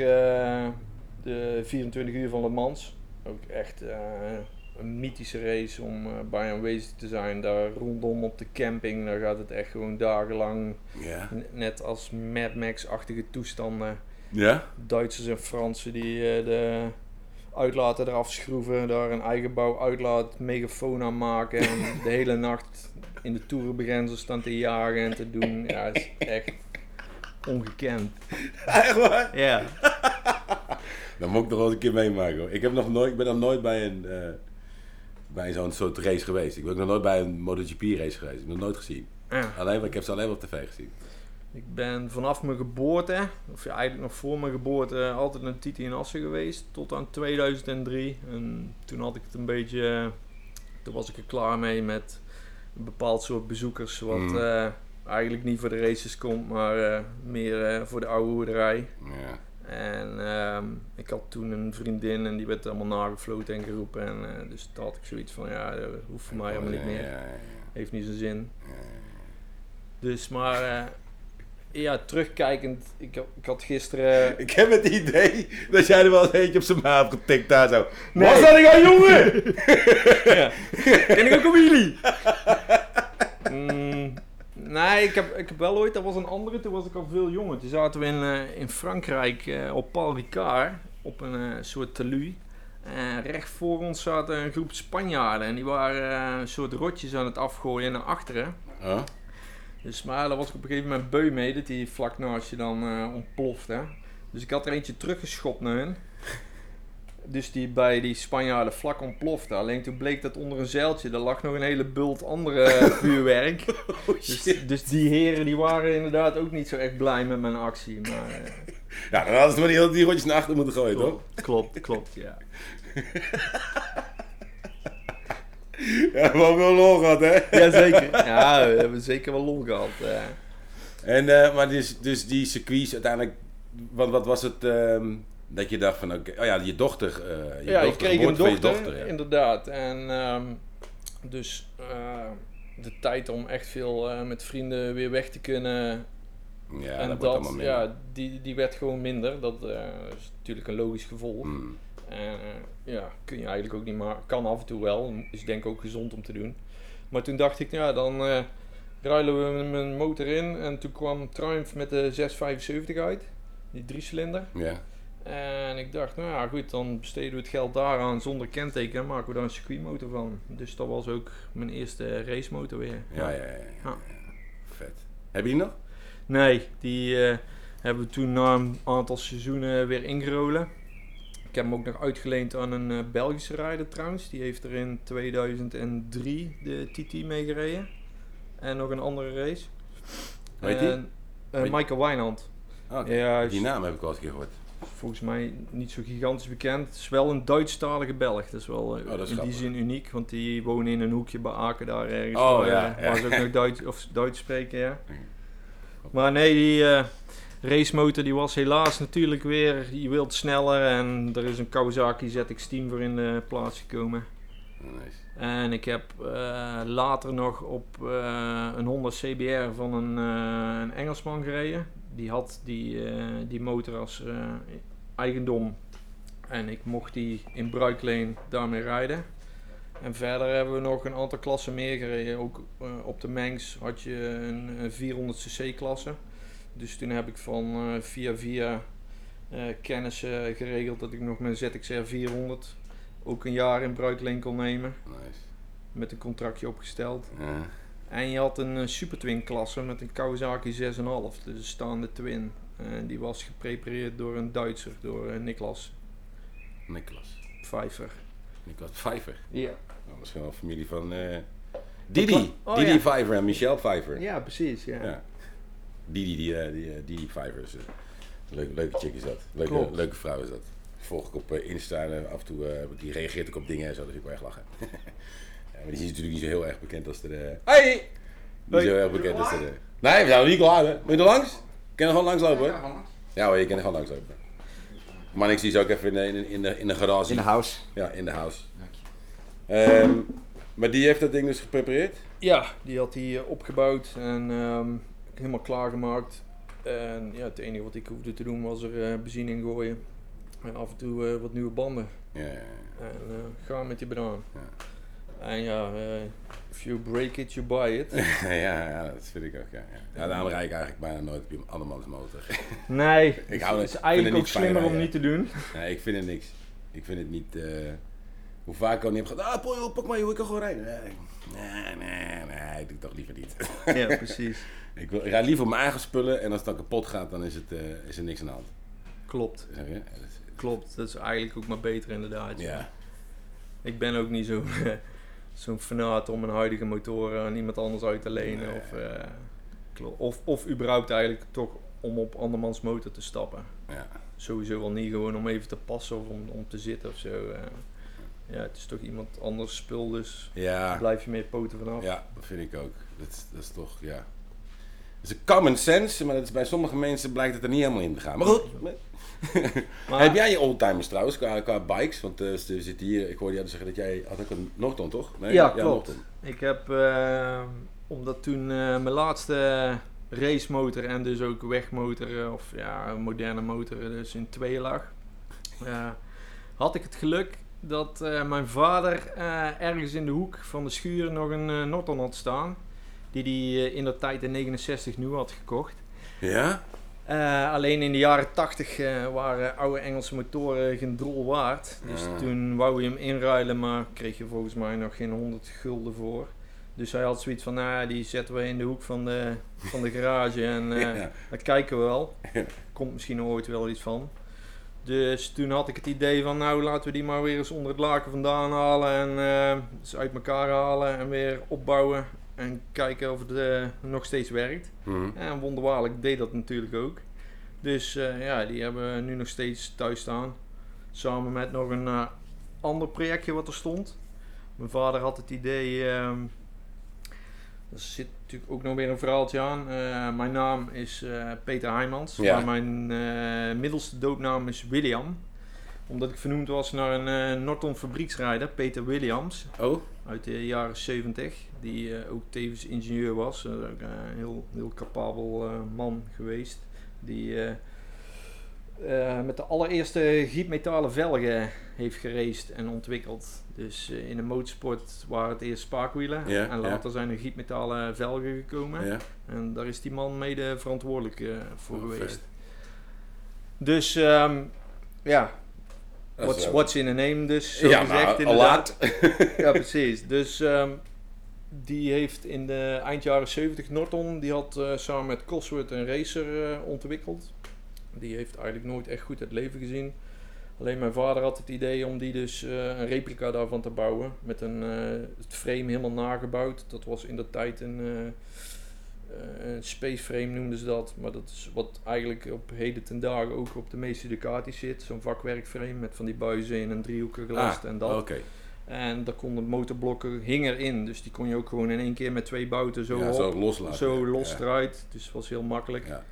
de 24 uur van Le Mans. Ook echt een mythische race om eh, bij aanwezig te zijn. Daar rondom op de camping, daar gaat het echt gewoon dagenlang. Ja. n- Net als Mad Max-achtige toestanden. Ja? Duitsers en Fransen die eh, de uitlaten eraf schroeven. Daar een eigen bouw uitlaat, megafoon aan maken. En de hele nacht in de toerenbegrenzer staan te jagen en te doen. Ja, het is echt ongekend. Echt waar? Ja. Dan moet ik nog wel eens een keer meemaken hoor. Ik, heb nog nooit, ik ben nog nooit bij een eh, bij zo'n soort race geweest. Ik ben ook nog nooit bij een MotoGP race geweest. Ik heb nog nooit gezien. Ja. Alleen, maar ik heb ze alleen maar op tv gezien. Ik ben vanaf mijn geboorte, of ja, eigenlijk nog voor mijn geboorte, altijd een Titi in Assen geweest. Tot aan 2003. En toen had ik het een beetje. Toen was ik er klaar mee met een bepaald soort bezoekers. Wat Mm. eh, eigenlijk niet voor de races komt, maar eh, meer eh, voor de oude hoerderij. Ja. En ehm, ik had toen een vriendin en die werd allemaal nagefloten en geroepen. En, eh, dus toen had ik zoiets van: ja, dat hoeft voor mij helemaal niet meer. ja, ja, Heeft niet zijn zin. Dus, maar eh, ja, terugkijkend, ik, had- ik had gisteren. Ik heb het idee dat jij er wel eens eentje op zijn maat hebt getikt daar zo. Nee. Was dat ik al jongen? ja. Ken ik ook op jullie? Mm, nee, ik heb, ik heb wel ooit, dat was een andere, toen was ik al veel jonger. Toen zaten we in, eh, in Frankrijk eh, op Paul Ricard, op een eh, soort telu. En recht voor ons zaten een groep Spanjaarden en die waren een soort rotjes aan het afgooien naar achteren. Dus maar daar was ik op een gegeven moment beu mee, dat die vlak naast je dan ontplofte. Dus ik had er eentje teruggeschopt naar hun. Dus die bij die Spanjaarden vlak ontplofte. Alleen toen bleek dat onder een zeiltje, daar lag nog een hele bult andere vuurwerk. Oh, Dus, dus die heren die waren inderdaad ook niet zo echt blij met mijn actie. Maar eh, Ja, dan hadden ze maar die, die rotjes naar achter moeten gooien, toch? klopt, klopt, ja. Ja, we hebben wel lol gehad, hè? Jazeker. Ja, we hebben zeker wel lol gehad. eh. En, eh, maar dus, dus die circuits uiteindelijk, wat, wat was het ehm, dat je dacht van, oké, oh ja, je dochter, eh je ja, ik dochter, kreeg een dochter, dochter, ja. inderdaad. En ehm, dus eh, de tijd om echt veel eh, met vrienden weer weg te kunnen. Ja, en dat, ja, die, die werd gewoon minder. Dat is natuurlijk een logisch gevolg. Mm. En ja, kun je eigenlijk ook niet maar kan af en toe wel. Is denk ik ook gezond om te doen. Maar toen dacht ik, ja, dan ruilen we mijn motor in. En toen kwam Triumph met de 675 uit. Die driecilinder. Ja. En ik dacht, nou ja, goed, dan besteden we het geld daaraan zonder kenteken en maken we daar een circuitmotor van. Dus dat was ook mijn eerste racemotor weer. Ja, ja, ja. ja. Ja. Vet. Heb je die nog? Nee, die eh, hebben we toen na een aantal seizoenen weer ingerolen. Ik heb hem ook nog uitgeleend aan een eh, Belgische rijder trouwens. Die heeft er in 2003 de TT mee gereden. En nog een andere race. Weet eh, Weet- Michael Wijnand. Oh. Ja, die naam heb ik wel eens gehoord. Volgens mij niet zo gigantisch bekend. Het is wel een Duitsstalige Belg. Dat is wel eh, Oh, dat is in die zin uniek. Want die wonen in een hoekje bij Aken daar ergens. Oh, waar, ja, eh, ja. waar ze ook nog Duits, of Duits spreken, ja. Maar nee, die eh racemotor die was helaas natuurlijk weer... Je wilt sneller en er is een Kawasaki ZX-10 voor in de plaats gekomen. Nice. En ik heb later nog op een Honda CBR van een, een Engelsman gereden. Die had die, eh, die motor als eh, eigendom. En ik mocht die in bruikleen daarmee rijden. En verder hebben we nog een aantal klassen meer gereden. Ook eh, op de Mengs had je een, een 400cc klasse. Dus toen heb ik van eh, via via eh, kennis geregeld dat ik nog mijn ZXR 400 ook een jaar in bruikleen kon nemen. Nice. Met een contractje opgesteld. Ja. En je had een eh, Super Twin klasse met een Kawasaki 6,5. Dus een staande twin. En die was geprepareerd door een Duitser, door eh, Niklas Niklas. Pfeiffer. Niklas Pfeiffer. Ja. Nou, misschien wel familie van eh, Didi. Oh, Didi ja. Pfeiffer en Michelle Pfeiffer. Ja, precies. Ja. Ja. Didi, die, eh, die, eh, Didi Pfeiffer is een leuke, leuke chick is dat. Leuke, Klopt. leuke vrouw is dat. Volg ik op eh, Insta en af en toe, eh, die reageert ook op dingen en zo, vind ik wel echt lachen. maar die is natuurlijk niet zo heel erg bekend als de... eh, Hey! Niet zo heel erg bekend als de... Nee, we zijn nog niet klaar, hè. Moet je er langs? Kan er gewoon langslopen, hè? Ja hoor, je kan er gewoon langslopen. Maar ik zie ze ook even in de, in de, in de, in de garage. In de house. Ja, in de house. Ehm, maar die heeft dat ding dus geprepareerd? Ja, die had hij eh, opgebouwd en ehm, helemaal klaargemaakt. En ja, het enige wat ik hoefde te doen was er eh, benzine in gooien. En af en toe eh, wat nieuwe banden. Ja, ja, ja. En eh, gaan met die banaan. Ja. En ja, eh, if you break it, you buy it. ja, ja, dat vind ik ook. Ja, ja. ja daarom rijd ik eigenlijk bijna nooit op andermans motor. Nee, Ik hou het is eigenlijk ook slimmer om niet te doen. nee, ik vind het niks. Ik vind het niet. eh, hoe vaak ik al niet heb gehad. Ah, joh, pak maar, joh, ik kan gewoon rijden. Nee, nee, nee, ik doe het toch liever niet. Ja, precies. ik, wil, ik rijd liever op mijn eigen spullen en als het dan kapot gaat, dan is, het, eh, is er niks aan de hand. Klopt, Zeg je? Ja, dat is- klopt. Dat is eigenlijk ook maar beter inderdaad. Ja, Ik ben ook niet zo- zo'n fanaat om een huidige motor aan iemand anders uit te lenen. Nee. Of, eh, klo- of, of überhaupt eigenlijk toch om op andermans motor te stappen. ja. Sowieso al niet gewoon om even te passen of om, om te zitten of zo. eh. ja, het is toch iemand anders spul, dus Ja, blijf je meer poten vanaf. ja, dat vind ik ook. Dat, dat is toch, ja. Is een common sense, maar dat is bij sommige mensen blijkt het er niet helemaal in te gaan. Maar goed, Maar, Heb jij je oldtimers trouwens qua, qua bikes? Want eh, ze zitten hier, ik hoorde jou zeggen dat jij had ook een Norton, toch? Nee, Ja, klopt. Norton. Ik heb, eh, omdat toen eh, mijn laatste racemotor en dus ook wegmotor, eh, of ja, moderne motor, eh, dus in tweeën lag, eh, had ik het geluk dat eh, mijn vader eh, ergens in de hoek van de schuur nog een eh, Norton had staan. Die hij in de tijd in 69 nieuw had gekocht. Ja? Eh, alleen in de jaren 80 eh, waren oude Engelse motoren geen drol waard. Dus Ja. toen wou je hem inruilen, maar kreeg je volgens mij nog geen 100 gulden voor. Dus hij had zoiets van, nou, die zetten we in de hoek van de, van de garage en eh Ja. dat kijken we wel. Komt misschien ooit wel iets van. Dus toen had ik het idee van, nou laten we die maar weer eens onder het laken vandaan halen en eh, dus uit elkaar halen en weer opbouwen. En kijken of het eh, nog steeds werkt. Mhm. En wonderbaarlijk deed dat natuurlijk ook. Dus eh, ja, die hebben we nu nog steeds thuis staan. Samen met nog een eh, ander projectje wat er stond. Mijn vader had het idee. ehm er zit natuurlijk ook nog weer een verhaaltje aan. Mijn naam is Peter Heijmans. Ja. Maar mijn middelste doopnaam is William. Omdat ik vernoemd was naar een eh, Norton fabrieksrijder, Peter Williams Oh? uit de jaren 70, die eh, ook tevens ingenieur was. Eh, een heel, heel capabel man geweest. Die met de allereerste gietmetalen velgen heeft geraced en ontwikkeld. Dus in de motorsport waren het eerst spaakwielen Ja, en later zijn er gietmetalen velgen gekomen. Ja. En daar is die man mede verantwoordelijk voor Oh, geweest. vet. Dus ehm, ja, what's, in a name dus, zo ja, gezegd inderdaad. laat. Ja, precies. Dus ehm, die heeft in de eind jaren 70 Norton, die had eh, samen met Cosworth een racer eh, ontwikkeld. Die heeft eigenlijk nooit echt goed het leven gezien. Alleen mijn vader had het idee om die dus eh, een replica daarvan te bouwen. Met een, het frame helemaal nagebouwd. Dat was in de tijd een, een space frame noemden ze dat. Maar dat is wat eigenlijk op heden ten dagen ook op de meeste Ducati's zit. Zo'n vakwerkframe met van die buizen in een driehoekige last Ah, en dat. Oké. En daar konden motorblokken hing erin. Dus die kon je ook gewoon in één keer met twee bouten zo, ja, op, zo loslaten. zo los Ja. eruit. Dus het was heel makkelijk. Ja.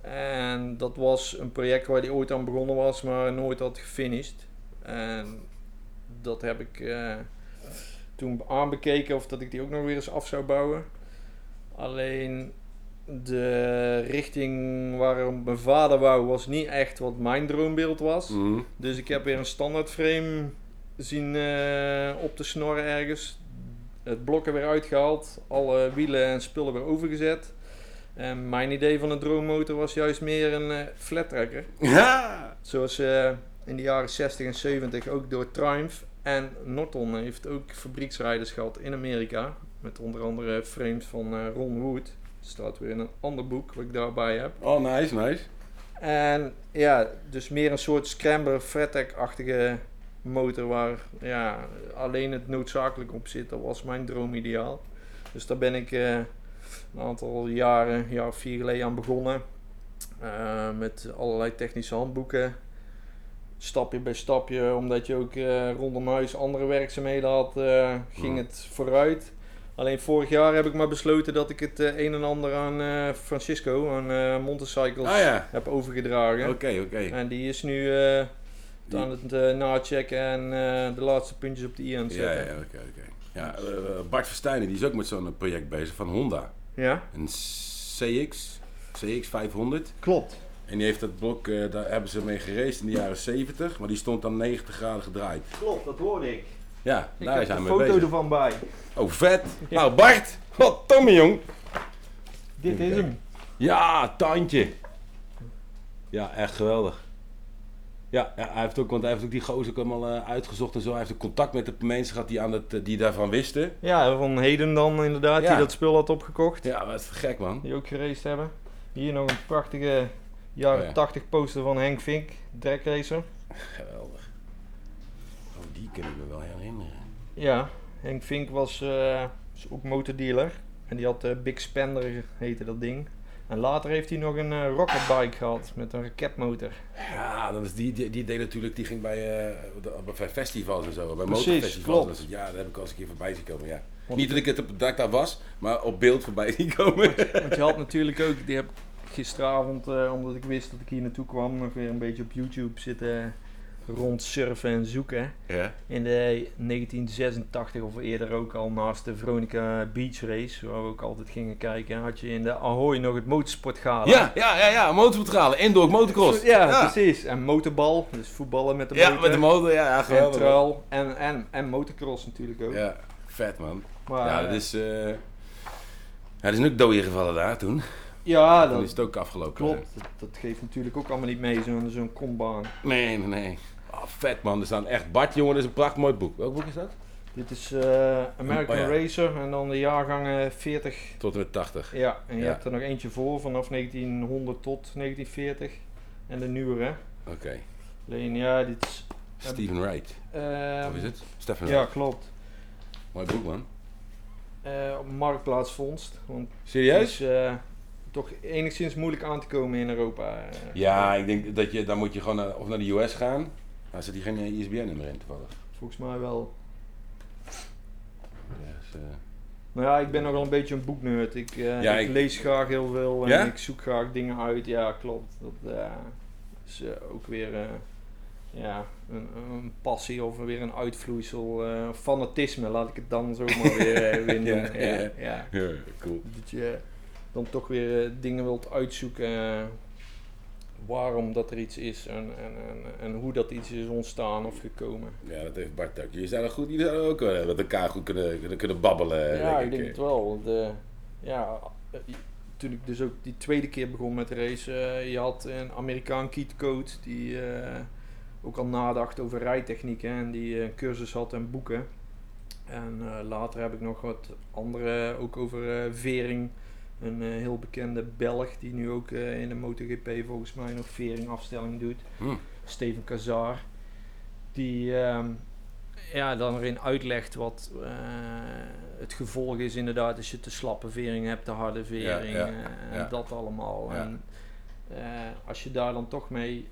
En dat was een project waar hij ooit aan begonnen was, maar nooit had gefinished. En dat heb ik eh, toen aanbekeken of dat ik die ook nog weer eens af zou bouwen. Alleen de richting waar mijn vader wou was niet echt wat mijn droombeeld was. Mhm. Dus ik heb weer een standaard frame zien eh, op te snorren ergens. Het blok er weer uitgehaald. Alle wielen en spullen weer overgezet. En mijn idee van een droommotor was juist meer een eh flat tracker. Ja. Zoals eh, in de jaren 60 en 70 ook door Triumph. En Norton heeft ook fabrieksrijders gehad in Amerika. Met onder andere frames van eh, Ron Wood. staat weer in een ander boek wat ik daarbij heb. Oh, nice, nice. En ja, dus meer een soort scrambler Frettec-achtige motor waar ja, alleen het noodzakelijk op zit. Dat was mijn droomideaal. Dus daar ben ik eh, een aantal jaren, een jaar of vier geleden aan begonnen. Eh, met allerlei technische handboeken. Stapje bij stapje, omdat je ook eh, rondom huis andere werkzaamheden had, ging het vooruit. Alleen vorig jaar heb ik maar besloten dat ik het eh, een en ander aan eh, Francisco, aan eh Montecycles, Ah ja. heb overgedragen. Oké, oké. En die is nu Die- aan het nachecken en de laatste puntjes op de i aan het Ja, zetten. ja, oké, oké. Ja, eh, Bart Verstijnen, die is ook met zo'n project bezig van Honda. Ja, Een CX, CX 500. klopt. En die heeft dat blok, daar hebben ze mee geraced in de jaren 70, maar die stond dan 90 graden gedraaid. Klopt, dat hoorde ik. Ja, Ik daar zijn een we foto bezig. ervan bij. Oh, vet. Nou, Bart, wat Tommy, jong. Dit Even is kijken. hem. Ja, tandje. Ja, echt geweldig. Ja, ja, hij heeft ook, want hij heeft ook die gozer ook allemaal eh, uitgezocht en zo. Hij heeft ook contact met de mensen gehad die, aan het, eh, die daarvan wisten. Ja, van Heden dan inderdaad, Ja. die dat spul had opgekocht. Ja, wat gek man. Die ook geraced hebben. Hier nog een prachtige jaren Oh ja. 80 poster van Henk Vink, racer. Geweldig. Oh, die kan ik me wel herinneren. Ja, Henk Vink was eh, ook motordealer. En die had eh, Big Spender, heette dat ding. En later heeft hij nog een eh, rocketbike gehad met een raketmotor. Ja, dat is die, die, die deed natuurlijk, die ging bij, bij festivals en zo, bij Precies, motorfestivals. klopt. Ja, daar heb ik al eens een keer voorbij zien komen, ja. Want- Niet dat ik het op dak daar was, maar op beeld voorbij zien komen. Want je had natuurlijk ook, die heb gisteravond, omdat ik wist dat ik hier naartoe kwam, nog weer een beetje op YouTube zitten rondsurfen en zoeken. Ja. In de 1986 of eerder ook al naast de Veronica Beach Race, waar we ook altijd gingen kijken, had je in de Ahoy nog het motorsportgala. Ja, ja, ja, ja, motorvoetgalen, indoor motocross. Ja, precies. En motorbal, dus voetballen met de Ja, motor. met de motor, ja, ja en geweldig. en, en, en motocross natuurlijk ook. Ja, vet man. Maar, ja, dat eh, is, ja, er zijn ook doden gevallen daar toen. ja, dat is het ook afgelopen. klopt. Dat, dat geeft natuurlijk ook allemaal niet mee, zo'n zo'n kombaan. Nee, nee, nee. Oh, vet man, er staan echt, Bart jongen, dat is een prachtig mooi boek. Welk boek is dat? Dit is eh, American Oh, ja. Racer en dan de jaargangen 40. Tot en met 80. Ja, en je Ja. hebt er nog eentje voor vanaf 1900 tot 1940. En de nieuwere. Oké. Alleen ja, dit is... Steven Wright. Of is het? Ja, Wright. klopt. Mooi boek man. Eh, op marktplaatsvondst. Want het Serieus? is eh, toch enigszins moeilijk aan te komen in Europa. Ja, ik denk dat je, dan moet je gewoon naar, of naar de US gaan. Daar zit hier geen ISBN-nummer in toevallig. Volgens mij wel. Ja, eh, Nou ja, ik ben nog wel een beetje een boeknerd. Ik, eh, Ja, ik, ik- lees graag heel veel en Ja? ik zoek graag dingen uit. Ja, klopt. Dat eh, is eh, ook weer ja, een, een passie of weer een uitvloeisel. fanatisme, laat ik het dan zomaar weer, weer Ja, noemen. ja, ja, ja. cool. Dat je dan toch weer dingen wilt uitzoeken. Waarom dat er iets is en, en, en, en hoe dat iets is ontstaan of gekomen. Ja, dat heeft Bart ook. Jullie zouden, goed, jullie zouden ook eh, met elkaar goed kunnen, kunnen, kunnen babbelen. ja, denk ik denk het wel. Want, eh, ja, eh, toen ik dus ook die tweede keer begon met racen, je had een Amerikaan Keith Code die ook al nadacht over rijtechnieken en die een cursus had en boeken. En later heb ik nog wat andere, ook over Vering, een eh, heel bekende Belg die nu ook eh, in de MotoGP volgens mij nog Vering afstelling doet. Hm. Steven Kazar. Die ehm, ja, dan erin uitlegt wat eh, het gevolg is inderdaad als je te slappe vering hebt, te harde vering ja, en dat allemaal. En als je daar dan toch mee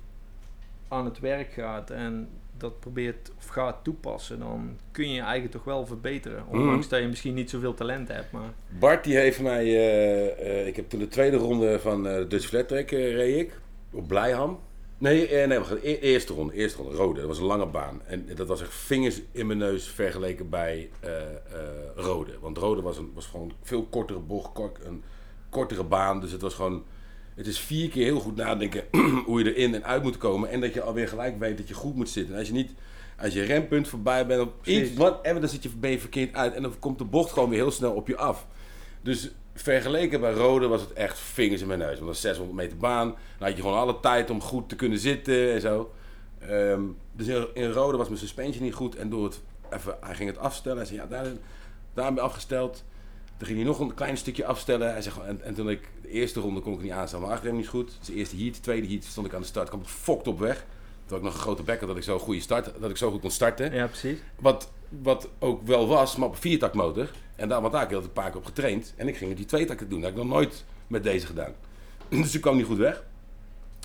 aan het werk gaat en dat probeert of gaat toepassen, dan kun je je eigen toch wel verbeteren. Ondanks Mhm. dat je misschien niet zoveel talent hebt, maar Bart die heeft mij, eh, eh, ik heb toen de tweede ronde van eh, de Dutch Flat Track eh, reed ik op Blijham. Nee, eh, nee, wacht, e- eerste ronde, eerste ronde, rode. Dat was een lange baan. En dat was echt vingers in mijn neus vergeleken bij eh, eh, rode. Want rode was, een, was gewoon een veel kortere bocht, kort, een kortere baan. Dus het was gewoon, het is vier keer heel goed nadenken hoe je erin en uit moet komen. En dat je alweer gelijk weet dat je goed moet zitten. En als je niet, als je rempunt voorbij bent op iets, whatever, dan zit je, ben je verkeerd uit. En dan komt de bocht gewoon weer heel snel op je af. Dus vergeleken bij Rode was het echt vingers in mijn neus. Want dat is 600 meter baan. Dan had je gewoon alle tijd om goed te kunnen zitten en zo. Ehm, dus in, in Rode was mijn suspension niet goed. En door het even, hij ging het afstellen. Hij zei, ja, daar, daar ben ik afgesteld. Toen ging hij nog een klein stukje afstellen. Hij en, en toen ik de eerste ronde kon ik niet aanstaan. Mijn achterrem niet goed. Dus de eerste heat, de tweede heat stond ik aan de start. kwam ik fokt op weg. Toen had ik nog een grote bekker dat ik zo goede start, dat ik zo goed kon starten. ja, precies. Wat, wat ook wel was, maar op een viertakmotor. En daar, want daar had ik een paar keer op getraind. En ik ging die tweetakten doen. Dat heb ik nog nooit met deze gedaan. Dus ik kwam niet goed weg.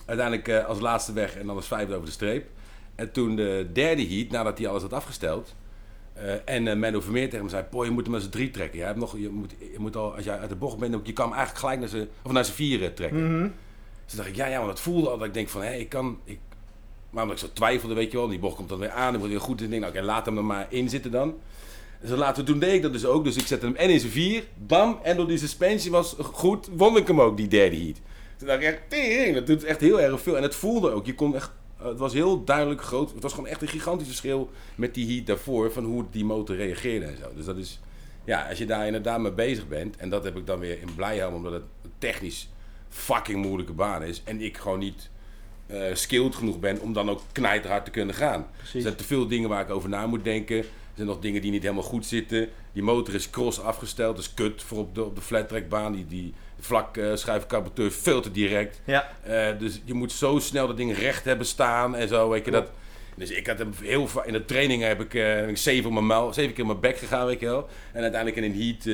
Uiteindelijk eh, als laatste weg en dan als vijfde over de streep. En toen de derde heat, nadat hij alles had afgesteld. Eh, en uh, Menno Vermeer tegen me zei, je moet hem z'n drie trekken. Je, hebt nog, je, moet, je moet al, als jij uit de bocht bent, je kan hem eigenlijk gelijk naar z'n, of naar z'n vieren trekken. Mhm. Dus dacht ik, ja, ja, maar dat voelde al dat ik denk van, hé, ik kan... Ik, maar omdat ik zo twijfelde, weet je wel, die bocht komt dan weer aan, dan wordt weer goed. En ik denk, nou, oké, laat hem er maar in zitten dan. Dus dan later, toen deed ik dat dus ook. Dus ik zette hem en in zijn vier, bam, en door die suspensie was goed, won ik hem ook, die derde heat. Toen dacht ik echt, dat doet echt heel erg veel. En het voelde ook, je kon echt, het was heel duidelijk groot. Het was gewoon echt een gigantisch verschil met die heat daarvoor, van hoe die motor reageerde en zo. Dus dat is, ja, als je daar inderdaad mee bezig bent, en dat heb ik dan weer in Blijham, omdat het technisch fucking moeilijke baan is. En ik gewoon niet eh skilled genoeg ben om dan ook knijterhard te kunnen gaan. Er zijn te veel dingen waar ik over na moet denken. Er zijn nog dingen die niet helemaal goed zitten. Die motor is cross afgesteld, dus kut voor op de, op de flat trackbaan. Die, die vlak eh schijfcarburateur veel te direct. Ja, Eh, dus je moet zo snel dat ding recht hebben staan en zo, weet je dat. Dus ik had hem heel vaak in de training heb ik, eh, heb ik zeven, op mijn zeven keer op mijn bek gegaan, weet je wel. En uiteindelijk in een heat,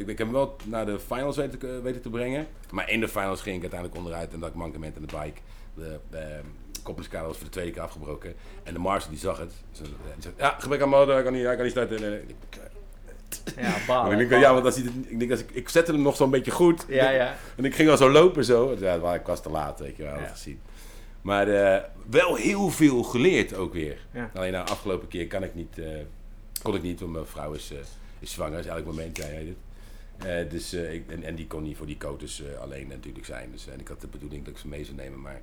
ik, ik heb hem wel naar de finals weten, te- weten te brengen. Maar in de finals ging ik uiteindelijk onderuit en dat ik mankement aan de bike. De, de koppelingskader was voor de tweede keer afgebroken. En de Marshall die zag het. Dus, die zei, ja, gebrek aan motor, hij kan niet, hij kan niet starten. Ik- ja, balen. ik denk, balen. ja, want als hij, ik, denk, als ik, ik zette hem nog zo'n beetje goed. Ja, ja. En ik ging al zo lopen zo. Ja, ik was te laat, weet je wel, Ja. gezien. Maar eh, wel heel veel geleerd ook weer. Ja. Alleen nou, afgelopen keer kan ik niet, eh, kon ik niet, want mijn vrouw is, eh, is zwanger. is elk moment, weet het. Eh, dus, ik, en, en die kon niet voor die coaches alleen natuurlijk zijn. Dus, en ik had de bedoeling dat ik ze mee zou nemen, maar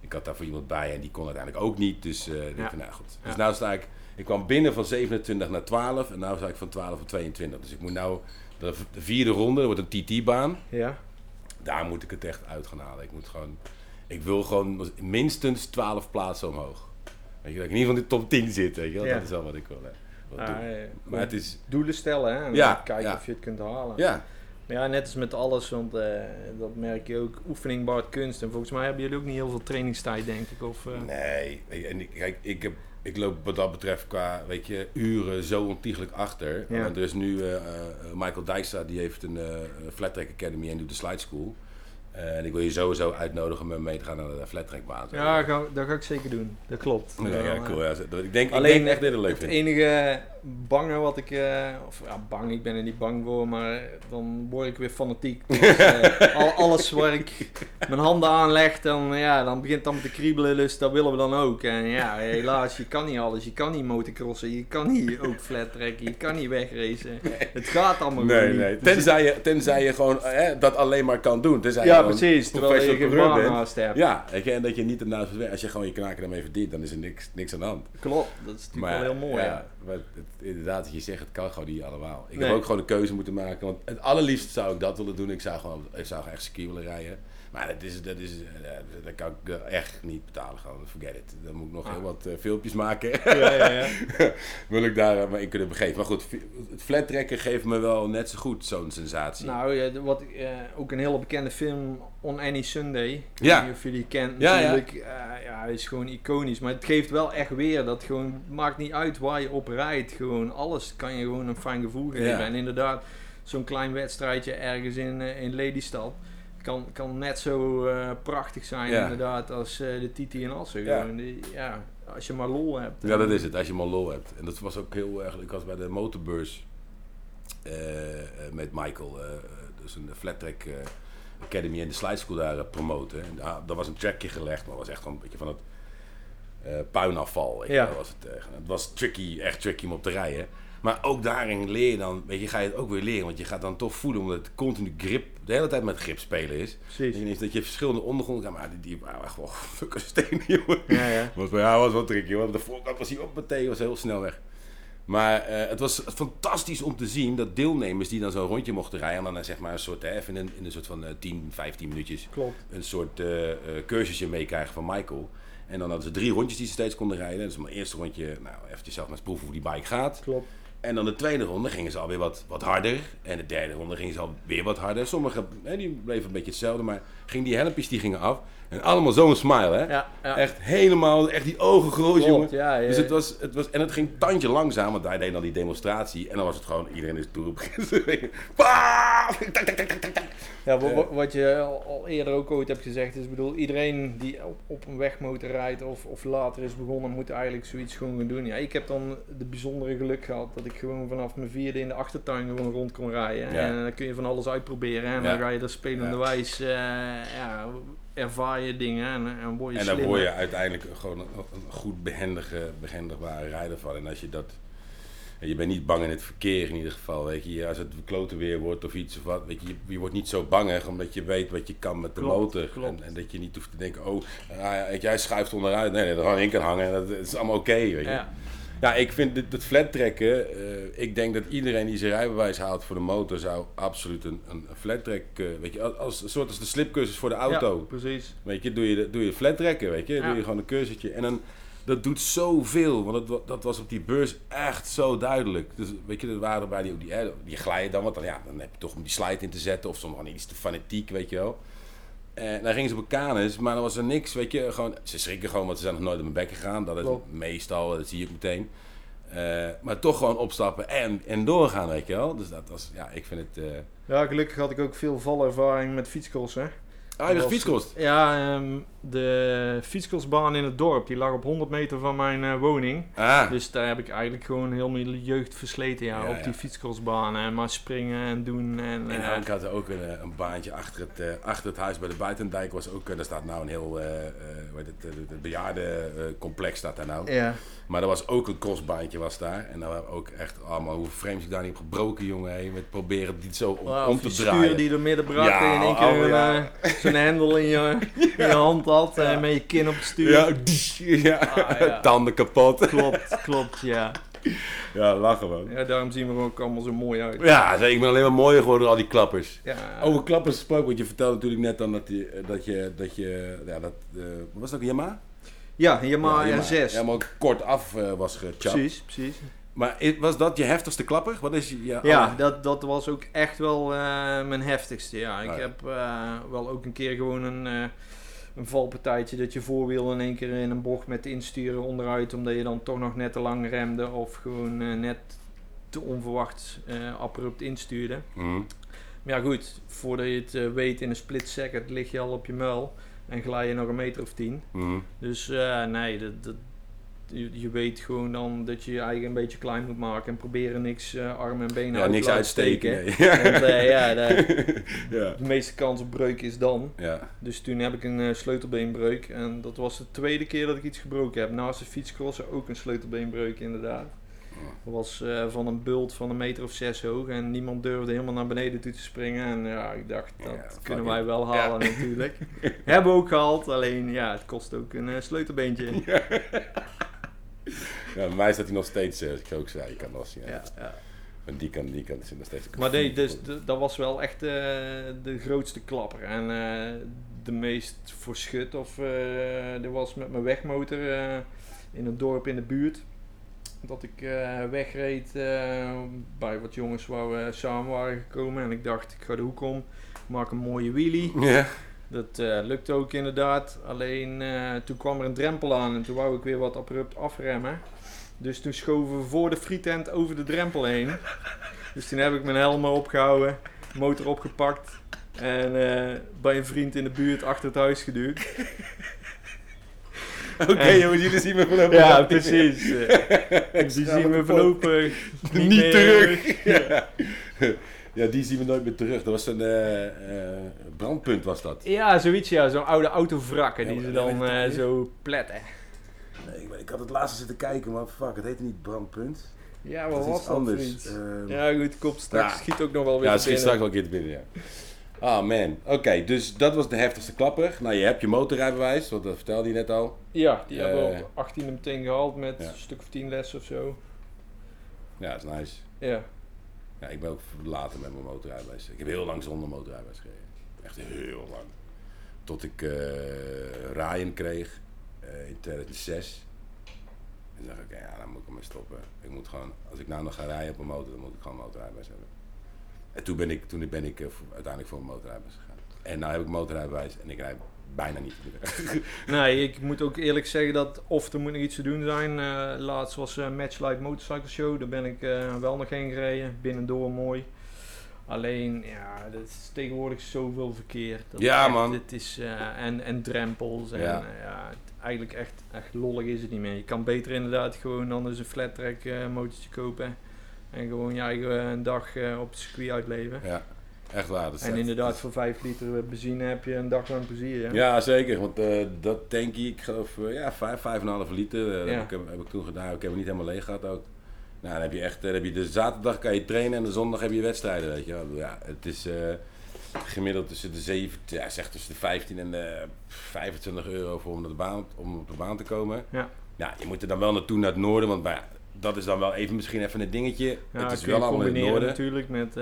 ik had daar voor iemand bij en die kon uiteindelijk ook niet. Dus ik Ja. nou goed. Dus nou sta ik, ik kwam binnen van 27 naar 12 en nu sta ik van 12 naar 22. Dus ik moet nou, de, de vierde ronde, dat wordt een TT-baan Ja, daar moet ik het echt uit gaan halen. Ik moet gewoon, ik wil gewoon minstens 12 plaatsen omhoog. Weet je, dat ik in ieder geval in de top 10 zit, weet je wel. Ja. Dat is wel wat ik wil, hè, Ja, eh, Maar het is, doelen stellen hè, en Ja, kijken ja. of je het kunt halen. ja, Maar ja, net als met alles, want eh, dat merk je ook, oefening baart kunst. En volgens mij hebben jullie ook niet heel veel trainingstijd, denk ik. Of, eh, nee. En ik, kijk, ik, heb, ik loop wat dat betreft qua, weet je, uren zo ontiegelijk achter. Ja. Want er is nu eh, eh, Michael Dijkstra, die heeft een Flat Track Academy en doet de Slide School. En ik wil je sowieso uitnodigen om mee te gaan naar de Flat Track baan. Ja, dat ga ik zeker doen. Dat klopt. Ja, ja, cool. Ja, ik denk, Alleen ik denk echt het leuk Het enige bange wat ik, eh, of ja, bang, ik ben er niet bang voor, maar dan word ik weer fanatiek. Dus, eh, al, alles waar ik mijn handen aan leg, dan, ja, dan begint allemaal te kriebelen, dus dat willen we dan ook. En ja, helaas, je kan niet alles. Je kan niet motocrossen, je kan niet ook flat trekken, je kan niet wegracen. Het gaat allemaal Nee, gewoon nee. niet. Dus Tenzij je, tenzij je gewoon hè, dat alleen maar kan doen. Tenzij ja, je precies, terwijl je geen baan hebt. Ja, en dat je niet ernaast. Als je gewoon je knaken ermee verdient, dan is er niks, niks aan de hand. Klopt, dat is natuurlijk wel heel mooi. Ja. Maar het, inderdaad, wat je zegt, het kan gewoon niet allemaal. Ik Nee. heb ook gewoon een keuze moeten maken. Want het allerliefst zou ik dat willen doen. Ik zou gewoon, ik zou gewoon echt ski willen rijden. Maar dat is, dat is, eh, dat kan ik echt niet betalen. Gewoon, forget it. Dan moet ik nog Ah. heel wat eh, filmpjes maken. Ja, ja, ja. Wil ik daar eh, maar in kunnen begeven. Maar goed, het flat trekken geeft me wel net zo goed zo'n sensatie. Nou, ja, wat, eh, ook een hele bekende film, On Any Sunday. Ik Ja. weet of jullie kent. Ja, ja. natuurlijk. ja, hij is gewoon iconisch. Maar het geeft wel echt weer dat gewoon, maakt niet uit waar je op Gewoon alles kan je gewoon een fijn gevoel geven. Ja. En inderdaad, zo'n klein wedstrijdje ergens in, eh, in Lelystad. Kan, kan net zo eh, prachtig zijn Ja. inderdaad als eh, de Titi en Assen. Ja. Ja, als je maar lol hebt. Ja, dat is het. Als je maar lol hebt. En dat was ook heel erg. Ik was bij de motorbeurs met Michael. dus een flat track eh, academy en de slide school daar promoten. En daar, was een trackje gelegd, maar was echt gewoon een beetje van het eh, puinafval. Ja. was het, eh, het was tricky, echt tricky om op te rijden. Maar ook daarin leer je dan, weet je, ga je het ook weer leren. Want je gaat dan toch voelen, omdat het continu grip, de hele tijd met grip spelen is. Precies. Dat je verschillende ondergronden gaat, maar die, die waren echt wel fucking stenen, jongen. Ja, ja. Was, was wel tricky hoor. De voorkant was hij ook meteen, was heel snel weg. Maar eh, het was fantastisch om te zien dat deelnemers die dan zo'n rondje mochten rijden, en dan zeg maar een soort, hè, even in, een- in een soort van eh, 10, 15 minuutjes, Klopt. een soort eh, cursusje meekrijgen van Michael. En dan hadden ze drie rondjes die ze steeds konden rijden. Dus mijn eerste rondje, nou, eventjes zelf eens proeven hoe die bike gaat. Klopt. En dan de tweede ronde gingen ze alweer wat, wat harder. En de derde ronde gingen ze alweer wat harder. Sommige hè, die bleven een beetje hetzelfde, maar gingen die helmpjes die gingen af. En allemaal zo'n smile, hè? Ja, ja. Echt helemaal, echt die ogen groot, jongen. ja. Dus het was, het was, en het ging tandje langzaam, want wij deden dan die demonstratie. En dan was het gewoon, iedereen is toe op Ja, wa- Eh. wa- wat je al, eerder ook ooit hebt gezegd is, bedoel, iedereen die op, op een wegmotor rijdt of, of later is begonnen, moet eigenlijk zoiets gewoon gaan doen. Ja, ik heb dan de bijzondere geluk gehad dat ik gewoon vanaf mijn vierde in de achtertuin gewoon rond kon rijden. Ja. En dan kun je van alles uitproberen en Ja. dan ga je er spelende Ja. wijs, eh, ja, ervaar je dingen en, en word je En daar slimmer. word je uiteindelijk gewoon een, een goed behendige, behendigbare rijder van. En als je dat... en Je bent niet bang in het verkeer in ieder geval, weet je. Als het klote weer wordt of iets of wat, weet je. Je, je wordt niet zo bangig omdat je weet wat je kan met de Klopt, motor. klopt. En, en dat je niet hoeft te denken, oh, ah, hij schuift onderuit. Nee, nee, er gewoon in kan hangen. Dat, dat is allemaal oké, weet je. Ja, Ja, ik vind dit, het flat trekken, eh, ik denk dat iedereen die zijn rijbewijs haalt voor de motor zou absoluut een, een flat track, eh, weet je, als, als een soort als de slipcursus voor de auto. Ja, precies. Weet je, doe je, doe je flat trekken, weet je, Ja. doe je gewoon een cursusje en dan, dat doet zoveel, want dat, dat was op die beurs echt zo duidelijk. Dus weet je, er waren bij die, die, die glijden dan, want dan, ja, dan heb je toch om die slide in te zetten of soms gewoon iets te fanatiek, weet je wel. En dan gingen ze op kanus, maar dan was er niks, weet je, gewoon, ze schrikken gewoon, want ze zijn nog nooit op mijn bek gegaan, dat is Klopt. meestal, dat zie ik meteen. Eh, maar toch gewoon opstappen en, en doorgaan, weet je wel. Dus dat was, ja, ik vind het... eh Ja, gelukkig had ik ook veel valervaring met fietscrossen. Ah, je was was- fietskost. Ja, ehm, de fietscrossbaan in het dorp, die lag op 100 meter van mijn eh, woning. Ah, Dus daar heb ik eigenlijk gewoon heel mijn jeugd versleten ja, Ja, op die ja. fietscrossbaan. En maar springen en doen. En, En eh, ik had ook een, eh, een baantje achter het, eh, achter het huis bij de Buitendijk. Was ook, eh, daar staat nou een heel, eh eh, heet het, eh, het bejaardencomplex staat daar nou. ja, Maar er was ook een crossbaantje was daar. En daar ook echt allemaal, hoe frames ik daar niet heb gebroken, jongen. hé, Met proberen die zo om, te draaien. die er midden Ja, en in één keer oh, ja. eh, zo'n hendel in je, in je hand had. En met je kin op het stuur. Ja, ja. Ah, ja. tanden kapot. Klopt, klopt, ja. Ja, lachen man. ja. Daarom zien we er ook allemaal zo mooi uit. Ja, zeg, ik ben alleen maar mooier geworden door al die klappers. Ja, Over klappers gesproken, want je vertelde natuurlijk net dan dat je, eh, dat je, dat je, ja, dat, eh, wat was dat, een Yamaha? ja Yamaha Ja, R6. Helemaal kort af eh, was gechapt. Precies, precies. Maar was dat je heftigste klapper? Wat is je... Ja, dat, dat was ook echt wel eh, mijn heftigste. Ja. Ik Ah, ja. heb eh, wel ook een keer gewoon een, eh, een valpartijtje dat je voorwiel in één keer in een bocht met insturen onderuit, omdat je dan toch nog net te lang remde of gewoon net te onverwacht abrupt instuurde. Mhm. Maar ja goed, voordat je het weet in een split second lig je al op je muil en glij je nog een meter of tien. Mhm. Dus nee, dat, dat, je, je weet gewoon dan dat je je eigen een beetje klein moet maken en proberen niks eh, armen en benen Ja, uit niks te laten steken. uitsteken. nee. Want eh, ja, de, ja. de meeste kans op breuk is dan. Ja. Dus toen heb ik een eh, sleutelbeenbreuk. En dat was de tweede keer dat ik iets gebroken heb. Naast de fietscrossen ook een sleutelbeenbreuk inderdaad. Dat was van een bult van een meter of zes hoog. En niemand durfde helemaal naar beneden toe te springen. En ja, ik dacht, dat kunnen wij wel halen natuurlijk. Hebben we ook gehaald. Alleen ja, het kost ook een sleutelbeentje. Ja, bij mij staat hij nog steeds, als ik ook zei, kan zien. Ja, ja. Van die kant, die kant zit nog steeds. Maar nee, dus dat was wel echt eh, de grootste klapper. En eh, de meest verschut. Of er was met mijn wegmotor in een dorp in de buurt. Dat ik wegreed bij wat jongens waar we samen waren gekomen. En ik dacht, ik ga de hoek om, maak een mooie wheelie. Ja. Dat eh, lukte ook inderdaad. Alleen eh, toen kwam er een drempel aan en toen wou ik weer wat abrupt afremmen. Dus toen schoven we voor de frietent over de drempel heen. Dus toen heb ik mijn helm opgehouden, motor opgepakt en eh, bij een vriend in de buurt achter het huis geduwd. Oké En- jongens, jullie zien me vanaf Ja, precies. Die zien we voorlopig niet, Niet meer terug. Ja. Ja, die zien we nooit meer terug. Dat was een eh, eh, brandpunt was dat. Ja, zoiets ja. Zo'n oude autovrakken Ja, die maar ze dan eh, zo pletten. Nee, ik, had het laatst zitten kijken, maar fuck, het heette niet brandpunt. Ja, Dat wat is anders. Ehm, Ja goed, komt straks. Ja. Schiet ook nog wel weer ja, schiet binnen. straks wel een keer te binnen, ja. Ah man, oké, dus dat was de heftigste klapper. Nou, je hebt je motorrijbewijs, want dat vertelde je net al. Ja, die hebben we op 18 meteen gehaald met ja. een stuk of 10 lessen of zo. Ja, dat is nice. Ja. Ja, ik ben ook later met mijn motorrijbewijs. Ik heb heel lang zonder motorrijbewijs gereden. Echt heel lang. Tot ik eh Ryan kreeg eh, in 2006. En dacht ik, ja, dan moet ik ermee stoppen. Ik moet gewoon, als ik nou nog ga rijden op een motor, dan moet ik gewoon motorrijbewijs hebben. En toen ben ik, toen ben ik eh, uiteindelijk voor een motorrijbewijs gegaan. En nu heb ik motorrijbewijs en ik rijd bijna niet. Nee, ik moet ook eerlijk zeggen dat of er moet nog iets te doen zijn. Eh, laatst was uh, Matchlight Motorcycle Show, daar ben ik eh, wel nog heen gereden. Binnendoor mooi. Alleen, ja, er is tegenwoordig zoveel verkeer. Dat Ja, echt- man. Het is, eh, en, en drempels. En, Ja. eigenlijk echt, echt lollig is het niet meer. Je kan beter inderdaad gewoon dan eens een flat track eh, motortje kopen. En gewoon je eigen eh, een dag eh, op het circuit uitleven. ja, echt waar. Dat En inderdaad, voor 5 liter benzine heb je een dag lang plezier. hè? Ja, zeker. Want eh, dat tankje, ik geloof, eh, ja, 5, 5,5 liter. eh, dat Ja. heb, ik, heb ik toen gedaan. Ik heb het niet helemaal leeg gehad ook. Nou, dan heb je echt, eh, dan heb je de zaterdag kan je trainen en de zondag heb je wedstrijden, weet je wel. Ja, het is eh, gemiddeld tussen de 7, ja, zeg tussen de 15 en de 25 euro voor om, naar de baan, om op de baan te komen. Ja. Ja, je moet er dan wel naartoe naar het noorden, want maar, ja, dat is dan wel even misschien even een dingetje. Ja, het is wel allemaal in het noorden. natuurlijk met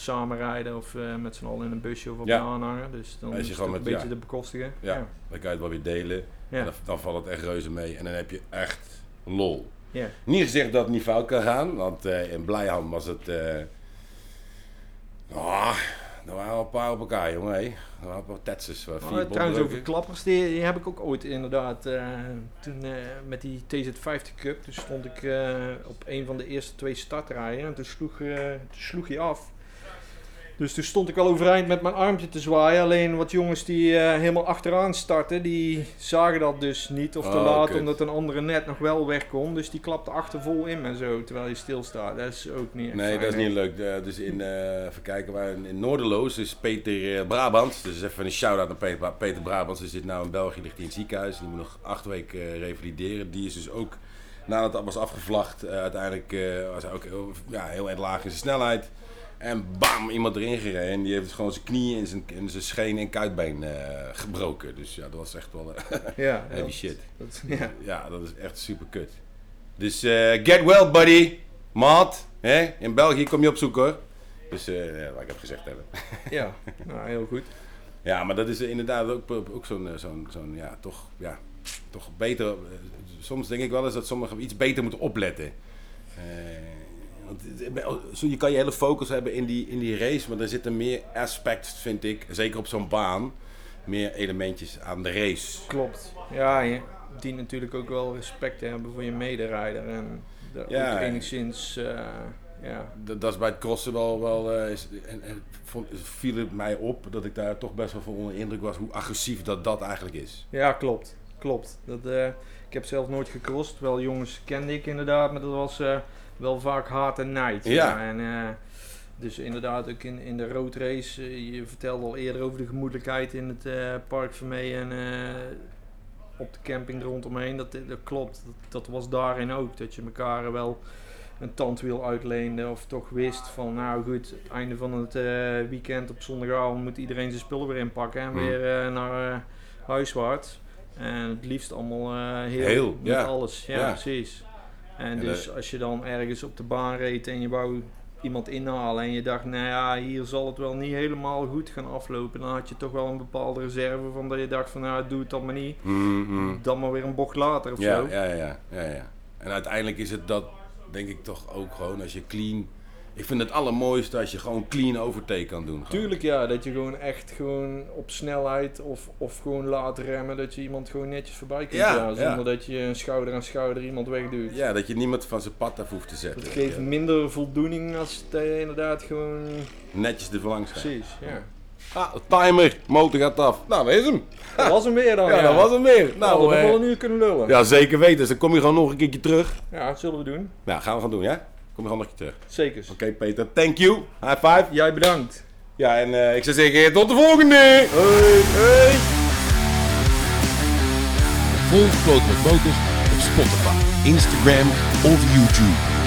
samenrijden of eh, met z'n allen in een busje of op Ja. een aanhanger. Dus dan je is het gewoon ook een met- beetje te bekostigen. Ja, dan kan je het wel weer delen. En Ja. dan, dan valt het echt reuze mee. En dan heb je echt lol. Ja. Niet gezegd dat het niet fout kan gaan, want eh, in Blijham was het. ah, er waren wel een paar op elkaar, jongen. Hé. Er waren een paar Oh, vier trouwens, over klappers, die, die heb ik ook ooit inderdaad. toen met die TZ50 Cup, toen stond ik op een van de eerste twee startrijen en toen sloeg, toen sloeg hij af. Dus toen stond ik al overeind met mijn armpje te zwaaien. Alleen wat jongens die eh, helemaal achteraan starten, die zagen dat dus niet of te Oh, laat, omdat een andere net nog wel weg kon. Dus die klapte achter vol in en zo, terwijl je stilstaat. Dat is ook niet echt Nee, dat is niet leuk. Eh, dus in, eh even kijken, waar in, Noorderloos is Peter Brabants. Dus even een shout-out naar Peter, Peter Brabants. Die zit nou in België, ligt in het ziekenhuis. Die moet nog acht weken revalideren. Die is dus ook, nadat dat was afgevlacht, uiteindelijk was hij ook heel, ja, heel erg laag in zijn snelheid. En bam, iemand erin gereden. En die heeft gewoon zijn knieën en zijn, en zijn scheen en kuitbeen eh, gebroken. Dus ja, dat was echt wel eh, Ja, heavy dat- shit. dat- ja. Ja, dat is echt super kut. Dus eh, get well, buddy. Maat. Hè? In België kom je opzoeken hoor. Dus ja, wat ik heb gezegd hebben. ja, nou heel goed. Ja, maar dat is inderdaad ook, ook zo'n, zo'n, zo'n, ja, toch, ja, toch beter. soms denk ik wel eens dat sommigen iets beter moeten opletten. Want eh, je kan je hele focus hebben in die, in die race, maar er zitten meer aspects, vind ik, zeker op zo'n baan, meer elementjes aan de race. Klopt. Ja, je dient natuurlijk ook wel respect te hebben voor je mederijder. En er Ja. enigszins, eh, ja. Dat, dat is bij het crossen wel, wel eh, is, en, en vond, viel het mij op dat ik daar toch best wel van onder indruk was hoe agressief dat dat eigenlijk is. ja, klopt. Klopt. Dat, Ik heb zelf nooit gecrossed. Wel jongens kende ik inderdaad, maar dat was wel vaak haat en nijd. Ja. En, eh, dus inderdaad ook in, in de roadrace. eh, je vertelde al eerder over de gemoedelijkheid in het eh, park van mij en op de camping rondomheen. Dat, dat klopt. Dat, dat was daarin ook. Dat je elkaar wel een tandwiel uitleende of toch wist van nou goed, het einde van het weekend op zondagavond moet iedereen zijn spullen weer inpakken en Hmm. weer naar huiswaarts. En het liefst allemaal heel, Heel, ja. alles. Ja, Ja. precies. En, En, dus als je dan ergens op de baan reed en je wou iemand inhalen en je dacht, nou ja, hier zal het wel niet helemaal goed gaan aflopen, dan had je toch wel een bepaalde reserve van dat je dacht van nou, doe het dan maar niet. Mm, mm. Dan maar weer een bocht later of Ja, zo. ja, ja, ja, ja. En uiteindelijk is het dat, denk ik toch ook gewoon, als je clean... Ik vind het allermooiste als je gewoon clean overtake kan doen. gewoon. Tuurlijk ja, dat je gewoon echt gewoon op snelheid of, of gewoon laten remmen, dat je iemand gewoon netjes voorbij kunt Ja, zonder ja. dat je een schouder aan schouder iemand wegduwt. Ja, dat je niemand van zijn pad af hoeft te zetten. Dat geeft Ja. minder voldoening als eh, inderdaad gewoon... Netjes er langs. Precies, ja. Ah, de timer, motor gaat af. Nou, dat is hem. Dat was hem weer dan, Ja, ja. dat was hem weer. Nou, we eh, hebben wel een uur kunnen lullen. Ja. ja, zeker weten. Dus dan kom je gewoon nog een keertje terug. dat zullen we doen. Nou, gaan we gaan doen, ja? Kom je gewoon nog een keer terug. Zeker. Oké, Peter. Thank you. High five. Jij bedankt. Ja, en eh, ik zou zeggen, tot de volgende. Hoi. Hoi. Volg Float met Motors op Spotify, Instagram of YouTube.